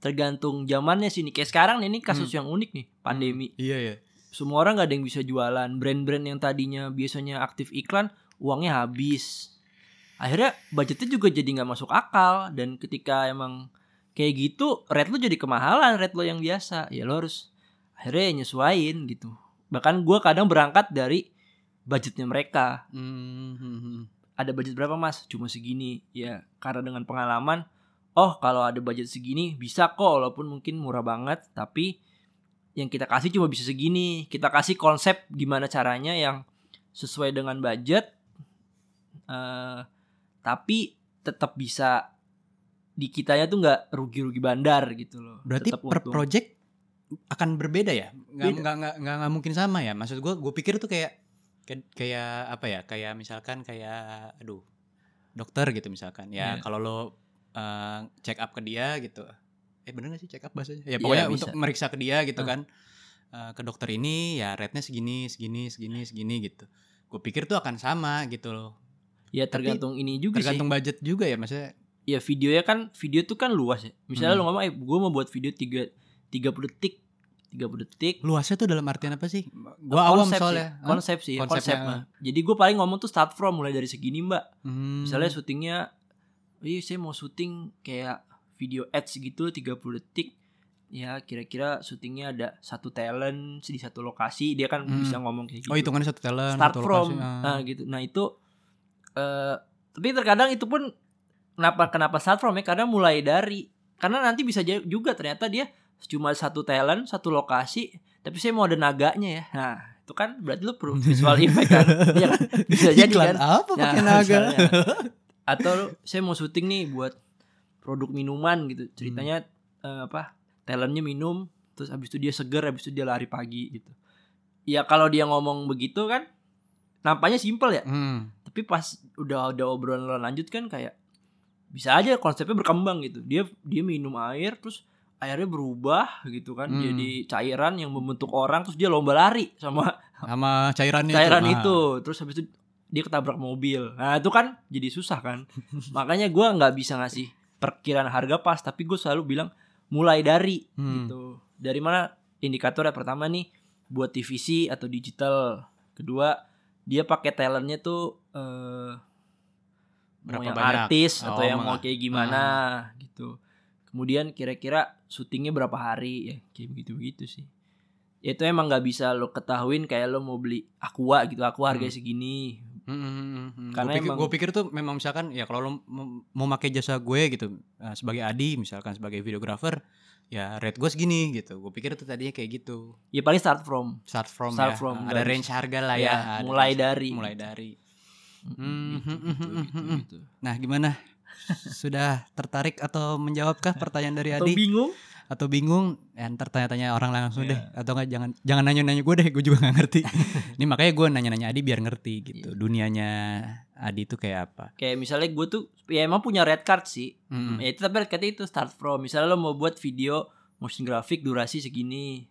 tergantung zamannya sih nih. Kayak sekarang nih, ini kasus yang unik nih, pandemi. Iya ya. Semua orang gak ada yang bisa jualan. Brand-brand yang tadinya biasanya aktif iklan, uangnya habis. Akhirnya budgetnya juga jadi nggak masuk akal. Dan ketika emang kayak gitu, rate lu jadi kemahalan, rate lo yang biasa. Ya lo harus akhirnya nyesuain gitu. Bahkan gue kadang berangkat dari budgetnya mereka Hmm, hmm, hmm. ada budget berapa mas? Cuma segini. Ya karena dengan pengalaman, oh kalau ada budget segini bisa kok walaupun mungkin murah banget, tapi yang kita kasih cuma bisa segini. Kita kasih konsep gimana caranya yang sesuai dengan budget, eh tapi tetap bisa di kitanya tuh nggak rugi-rugi bandar gitu loh. Berarti Tetap per untung. project akan berbeda ya? Nggak nggak nggak mungkin sama ya? Maksud gue, gue pikir tuh kayak kayak kayak apa ya? Kayak misalkan kayak aduh dokter gitu misalkan. Ya Iya. kalau lo eh, check up ke dia gitu. Eh bener gak sih check up bahasanya? Ya pokoknya Iya, untuk meriksa ke dia gitu Ah. kan. Eh, ke dokter ini ya rate-nya segini, segini, segini, segini gitu. Gue pikir tuh akan sama gitu loh. Ya tergantung ini juga sih. Tergantung budget juga ya maksudnya. ya videonya kan video tuh kan luas ya. Misalnya Hmm. lu ngomong eh gue mau buat video 3 30 detik. 30 detik. Luasnya tuh dalam artian apa sih? Gua awam Konsep soalnya. sih, konsep sih, konsep mah. Jadi gue paling ngomong tuh start from mulai dari segini mbak. Hmm. Misalnya syutingnya, iya saya mau syuting kayak video ads gitu 30 detik. Ya kira-kira syutingnya ada satu talent di satu lokasi. Dia kan Hmm. bisa ngomong kayak gitu. Oh hitungannya satu talent, start satu from, lokasi, ah. nah gitu. Nah itu, eh tapi terkadang itu pun kenapa kenapa start from ya? Karena mulai dari karena nanti bisa juga ternyata dia cuma satu talent, satu lokasi, tapi saya mau ada naganya ya. Nah itu kan berarti lu perlu visual effect kan? Iya kan? Bisa jadi Iklan kan? apa Nah, pakai naga? misalnya. Atau lu, saya mau syuting nih buat produk minuman gitu. Ceritanya eh, apa? Talentnya minum, terus habis itu dia seger, habis itu dia lari pagi gitu. Ya kalau dia ngomong begitu kan nampaknya simpel ya. Hmm. Tapi pas udah ada obrolan lanjut kan kayak bisa aja konsepnya berkembang gitu. Dia dia minum air terus airnya berubah gitu kan. Hmm. jadi cairan yang membentuk orang terus dia lomba lari sama Sama cairannya cairan Ah. itu. Terus habis itu dia ketabrak mobil. Nah itu kan jadi susah kan. Makanya gua nggak bisa ngasih perkiraan harga pas tapi gue selalu bilang mulai dari Hmm. gitu. Dari mana? Indikatornya pertama nih buat TVC atau digital. Kedua dia pakai talentnya tuh eh mau Berapa yang banyak? artis Oh, atau yang mau kayak gimana gitu kemudian kira-kira syutingnya berapa hari ya kayak begitu begitu sih Ya, itu emang nggak bisa lo ketahuin kayak lo mau beli aqua gitu aqua harganya segini Hmm, hmm, hmm, hmm. Karena Gue pikir, emang- pikir tuh memang misalkan ya kalau lo mau- pakai jasa gue gitu eh, sebagai Adi misalkan sebagai videographer ya rate gue segini gitu. Gue pikir tuh tadinya kayak gitu. ya paling start from Start from Start ya. from ada range harga lah ya. ya mulai dari mulai dari. Mm, Hmm, gitu, hmm, gitu, hmm, gitu, hmm, gitu. Nah, gimana Sudah tertarik atau menjawabkah pertanyaan dari Atau Adi? bingung? Atau bingung? Ya, ntar tanya-tanya orang langsung Iya. deh. Atau enggak jangan jangan nanya-nanya gue deh, gue juga nggak ngerti. Ini makanya gue nanya-nanya Adi biar ngerti gitu. Iya. Dunianya Adi tuh kayak apa? Kayak misalnya gue tuh ya emang punya red card sih. Mm-mm. Ya itu tapi red card itu start from. Misalnya lo mau buat video motion graphic durasi segini.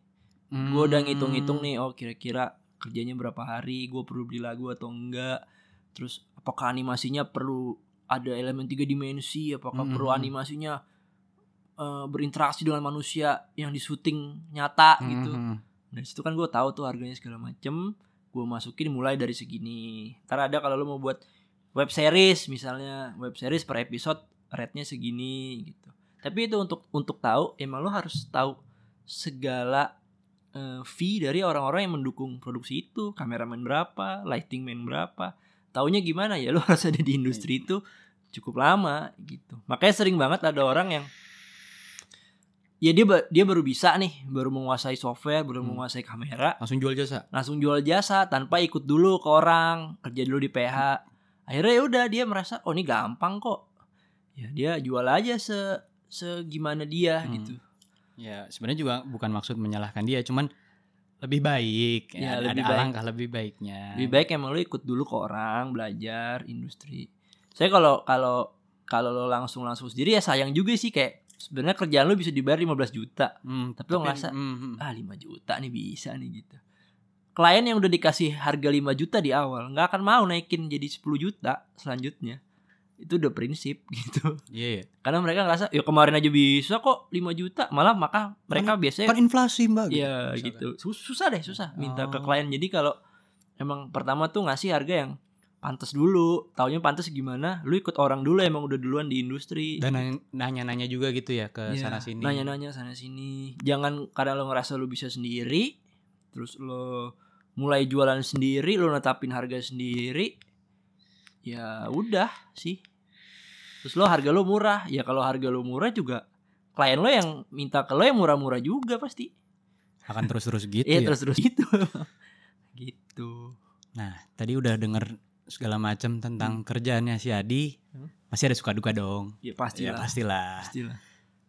Gue udah ngitung-ngitung nih, oh kira-kira kerjanya berapa hari, gue perlu beli lagu atau enggak. Terus apakah animasinya perlu ada elemen tiga dimensi, apakah Mhm. perlu animasinya eh, berinteraksi dengan manusia yang di syuting nyata gitu. Mhm. Nah situ kan gue tahu tuh harganya segala macem. Gue masukin mulai dari segini. Ntar ada kalau lo mau buat web series misalnya, web series per episode rate-nya segini gitu. Tapi itu untuk untuk tahu emang lo harus tahu segala eh, fee dari orang-orang yang mendukung produksi itu, kameramen berapa, lighting man berapa. Taunya gimana ya lo harus ada di industri itu cukup lama gitu. Makanya sering banget ada orang yang ya dia dia baru bisa nih, baru menguasai software, baru Hmm. menguasai kamera, Langsung jual jasa. langsung jual jasa tanpa ikut dulu ke orang, kerja dulu di PH. Akhirnya ya udah dia merasa oh ini gampang kok. Ya dia jual aja se segimana dia Hmm. gitu. Ya sebenarnya juga bukan maksud menyalahkan dia, cuman lebih baik. Ya, ada lebih ada baik. alangkah lebih baiknya. Lebih baik emang lo ikut dulu ke orang, belajar industri. Saya kalau kalau kalau lo langsung langsung sendiri ya sayang juga sih kayak sebenarnya kerjaan lo bisa dibayar 15 juta. Hmm, Tapi lo ngerasa, hmm, hmm. Ah 5 juta nih bisa nih gitu. Klien yang udah dikasih harga 5 juta di awal nggak akan mau naikin jadi 10 juta selanjutnya. Itu udah prinsip gitu. Iya ya. Karena mereka ngerasa ya kemarin aja bisa kok 5 juta. Malah maka mereka biasanya Kan inflasi mbak. Iya gitu. Sus- Susah deh, susah minta ke Oh. klien. Jadi kalau emang pertama tuh ngasih harga yang pantas dulu. Taunya pantas gimana? Lu ikut orang dulu emang udah duluan di industri. Dan nanya- nanya-nanya juga gitu ya ke Iya, sana sini. Nanya-nanya sana sini. Jangan karena lo ngerasa lo bisa sendiri, terus lo mulai jualan sendiri, lo netapin harga sendiri. Ya udah sih. Terus lo harga lo murah. Ya kalau harga lo murah juga klien lo yang minta ke lo yang murah-murah juga pasti. Akan terus-terus gitu Iya ya. terus-terus gitu. gitu. Nah, tadi udah denger segala macam tentang kerjaannya si Adi. Hmm. Pasti ada suka duka dong. Ya Ya pastilah. pastilah. pastilah.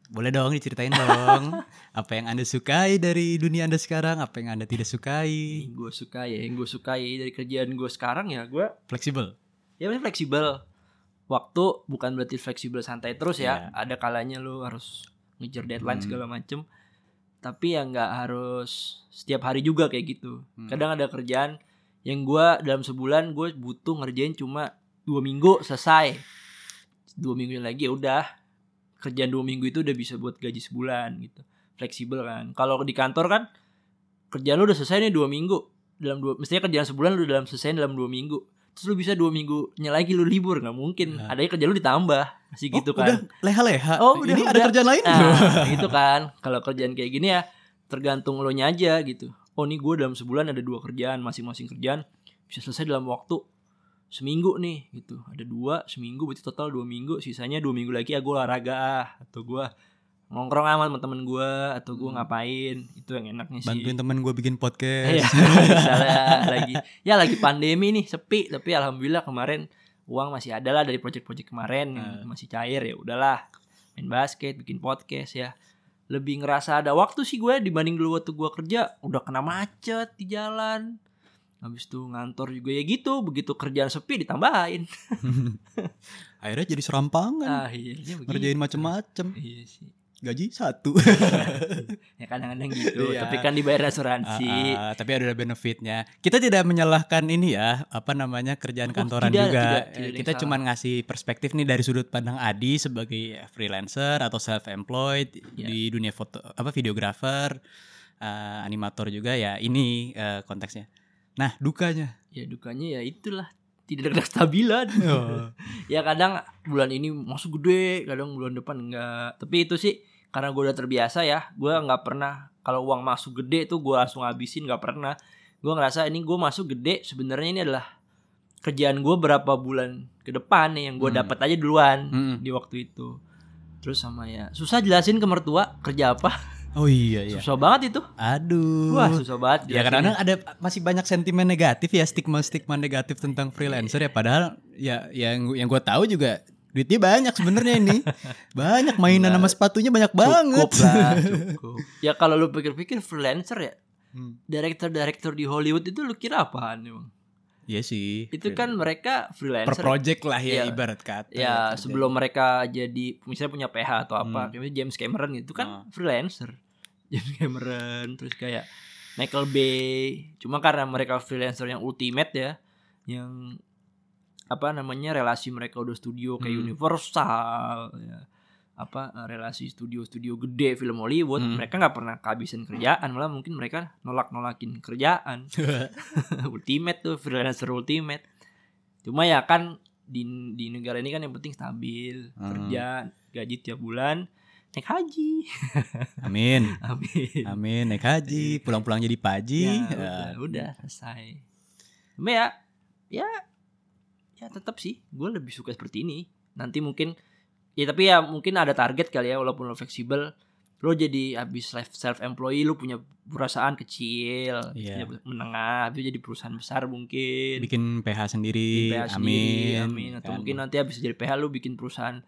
Boleh dong diceritain dong. apa yang Anda sukai dari dunia Anda sekarang, apa yang Anda tidak sukai. Yang gue suka ya, yang gue sukai dari kerjaan gue sekarang ya gue Fleksibel. Ya fleksibel. Waktu bukan berarti fleksibel santai terus ya. Iya. ada kalanya lu harus ngejar deadline Hmm. segala macem. Tapi ya nggak harus setiap hari juga kayak gitu. Hmm. kadang ada kerjaan yang gua dalam sebulan gue butuh ngerjain cuma dua minggu selesai. Dua minggu lagi ya udah. Kerjaan dua minggu itu udah bisa buat gaji sebulan gitu. Fleksibel kan. Kalau di kantor kan kerjaan lu udah selesai nih dua minggu. Dalam dua mestinya kerjaan sebulan lu dalam selesai dalam dua minggu terus lu bisa dua minggunya lagi lu libur nggak mungkin Nah. adanya kerjaan lu ditambah masih gitu oh, kan Udah leha-leha. Oh, udah, Ini ada udah. kerjaan lain. Nah, itu kan. Kalau kerjaan kayak gini ya tergantung lo nya aja gitu. Oh, nih gue dalam sebulan ada dua kerjaan, masing-masing kerjaan bisa selesai dalam waktu seminggu nih gitu. Ada dua seminggu berarti total dua minggu. Sisanya dua minggu lagi ya gue olahraga ah, atau gue nongkrong sama temen gue atau gue Hmm. ngapain itu yang enaknya sih. Bantuin temen gue bikin podcast. Iya, misalnya lagi ya lagi pandemi nih sepi tapi alhamdulillah kemarin uang masih ada lah dari project-project kemarin yang Eh. masih cair ya udahlah main basket bikin podcast ya lebih ngerasa ada waktu sih gue dibanding dulu waktu gue kerja udah kena macet di jalan habis itu ngantor juga ya gitu begitu kerjaan sepi ditambahin Akhirnya jadi serampangan. akhirnya begitu Ngerjain macem-macem. iya sih Gaji satu. ya kadang-kadang gitu Iya. tapi kan dibayar asuransi Ah, ah, tapi ada benefitnya. Kita tidak menyalahkan ini ya, apa namanya kerjaan Oh, kantoran tidak, juga. tidak, tidak kita cuma ngasih perspektif nih dari sudut pandang Adi sebagai freelancer atau self employed Ya. di dunia foto apa videografer, eh, animator juga ya. Ini eh, konteksnya. Nah, dukanya. ya dukanya ya itulah tidak ada kestabilan. Ya kadang bulan ini masuk gede kadang bulan depan enggak. Tapi itu sih karena gue udah terbiasa ya gue nggak pernah kalau uang masuk gede tuh gue langsung habisin nggak pernah. Gue ngerasa ini gue masuk gede sebenarnya ini adalah kerjaan gue berapa bulan ke depan nih yang gue Hmm. dapat aja duluan Mm-mm. di waktu itu. Terus sama ya susah jelasin ke mertua kerja apa Oh iya iya. susah banget itu Aduh. wah susah banget Ya kadang-kadang ada masih banyak sentimen negatif ya stigma-stigma negatif tentang freelancer ya padahal ya yang yang gue tahu juga Duitnya banyak sebenarnya ini. Banyak mainan Enggak. sama sepatunya banyak banget. Cukup lah, cukup. ya kalau lu pikir-pikir freelancer ya, Hmm. director-director di Hollywood itu lu kira apaan emang? Iya sih. Itu kan mereka per freelancer. project lah ya Iya. ibarat kata. ya sebelum mereka jadi misalnya punya PH atau apa, Hmm. James Cameron gitu kan Ah. freelancer. James Cameron terus kayak Michael Bay. Cuma karena mereka freelancer yang ultimate ya, yang apa namanya relasi mereka udah studio kayak Hmm. Universal ya apa eh, relasi studio-studio gede film Hollywood Hmm. mereka nggak pernah kehabisan kerjaan malah mungkin mereka nolak-nolakin kerjaan ultimate tuh freelancer ultimate cuma ya kan di di negara ini kan yang penting stabil Hmm. kerja gaji tiap bulan naik haji Amin. amin Amin naik haji, pulang-pulang jadi paji. ya, Ya. udah, udah selesai cuma ya ya ya tetap sih gue lebih suka seperti ini nanti mungkin ya tapi ya mungkin ada target kali ya walaupun lo fleksibel lo jadi habis self employee lo punya perusahaan kecil Iya. punya menengah itu jadi perusahaan besar mungkin Bikin PH sendiri. bikin PH amin. sendiri, amin. Atau Kan. mungkin nanti habis jadi PH lu bikin perusahaan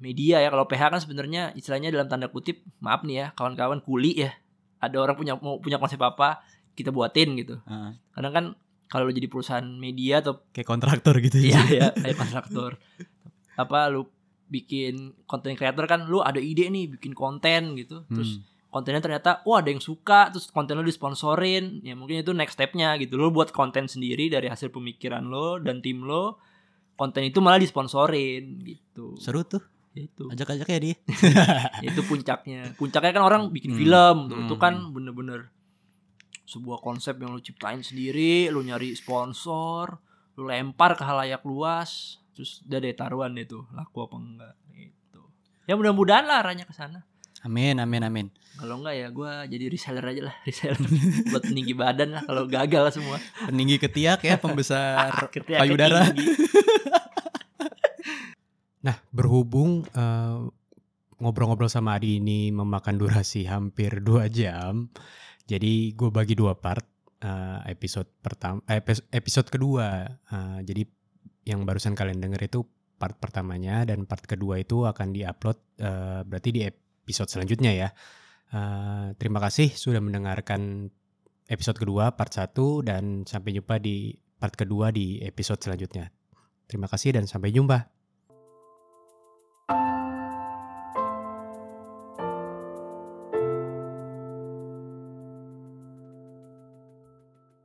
media ya. Kalau PH kan sebenarnya istilahnya dalam tanda kutip, maaf nih ya, kawan-kawan kuli ya. Ada orang punya mau punya konsep apa, kita buatin gitu. Heeh. Kadang kan kalau lu jadi perusahaan media atau kayak kontraktor gitu iya ya kayak kontraktor apa lu bikin konten kreator kan lu ada ide nih bikin konten gitu terus Hmm. kontennya ternyata wah ada yang suka terus konten lo disponsorin ya mungkin itu next stepnya gitu lo buat konten sendiri dari hasil pemikiran lo dan tim lo konten itu malah disponsorin gitu Seru tuh. Itu Ajak-ajak ya dia. itu puncaknya puncaknya kan orang bikin Hmm. film tuh itu Hmm. kan bener-bener sebuah konsep yang lo ciptain sendiri lo nyari sponsor lo lempar ke halayak luas terus udah deh taruhan itu laku apa enggak itu ya mudah-mudahan lah arahnya ke sana Amin, amin, amin. kalau enggak ya gue jadi reseller aja lah reseller buat peninggi badan lah kalau gagal semua Peninggi ketiak ya, pembesar Ketiak payudara. Nah, berhubung eh, ngobrol-ngobrol sama Adi ini memakan durasi hampir dua jam, jadi gue bagi dua part eh, episode pertama, episode kedua. Eh, jadi yang barusan kalian denger itu part pertamanya dan part kedua itu akan diupload eh, berarti di episode selanjutnya ya. Eh, terima kasih sudah mendengarkan episode kedua part 1 dan sampai jumpa di part kedua di episode selanjutnya. Terima kasih dan sampai jumpa.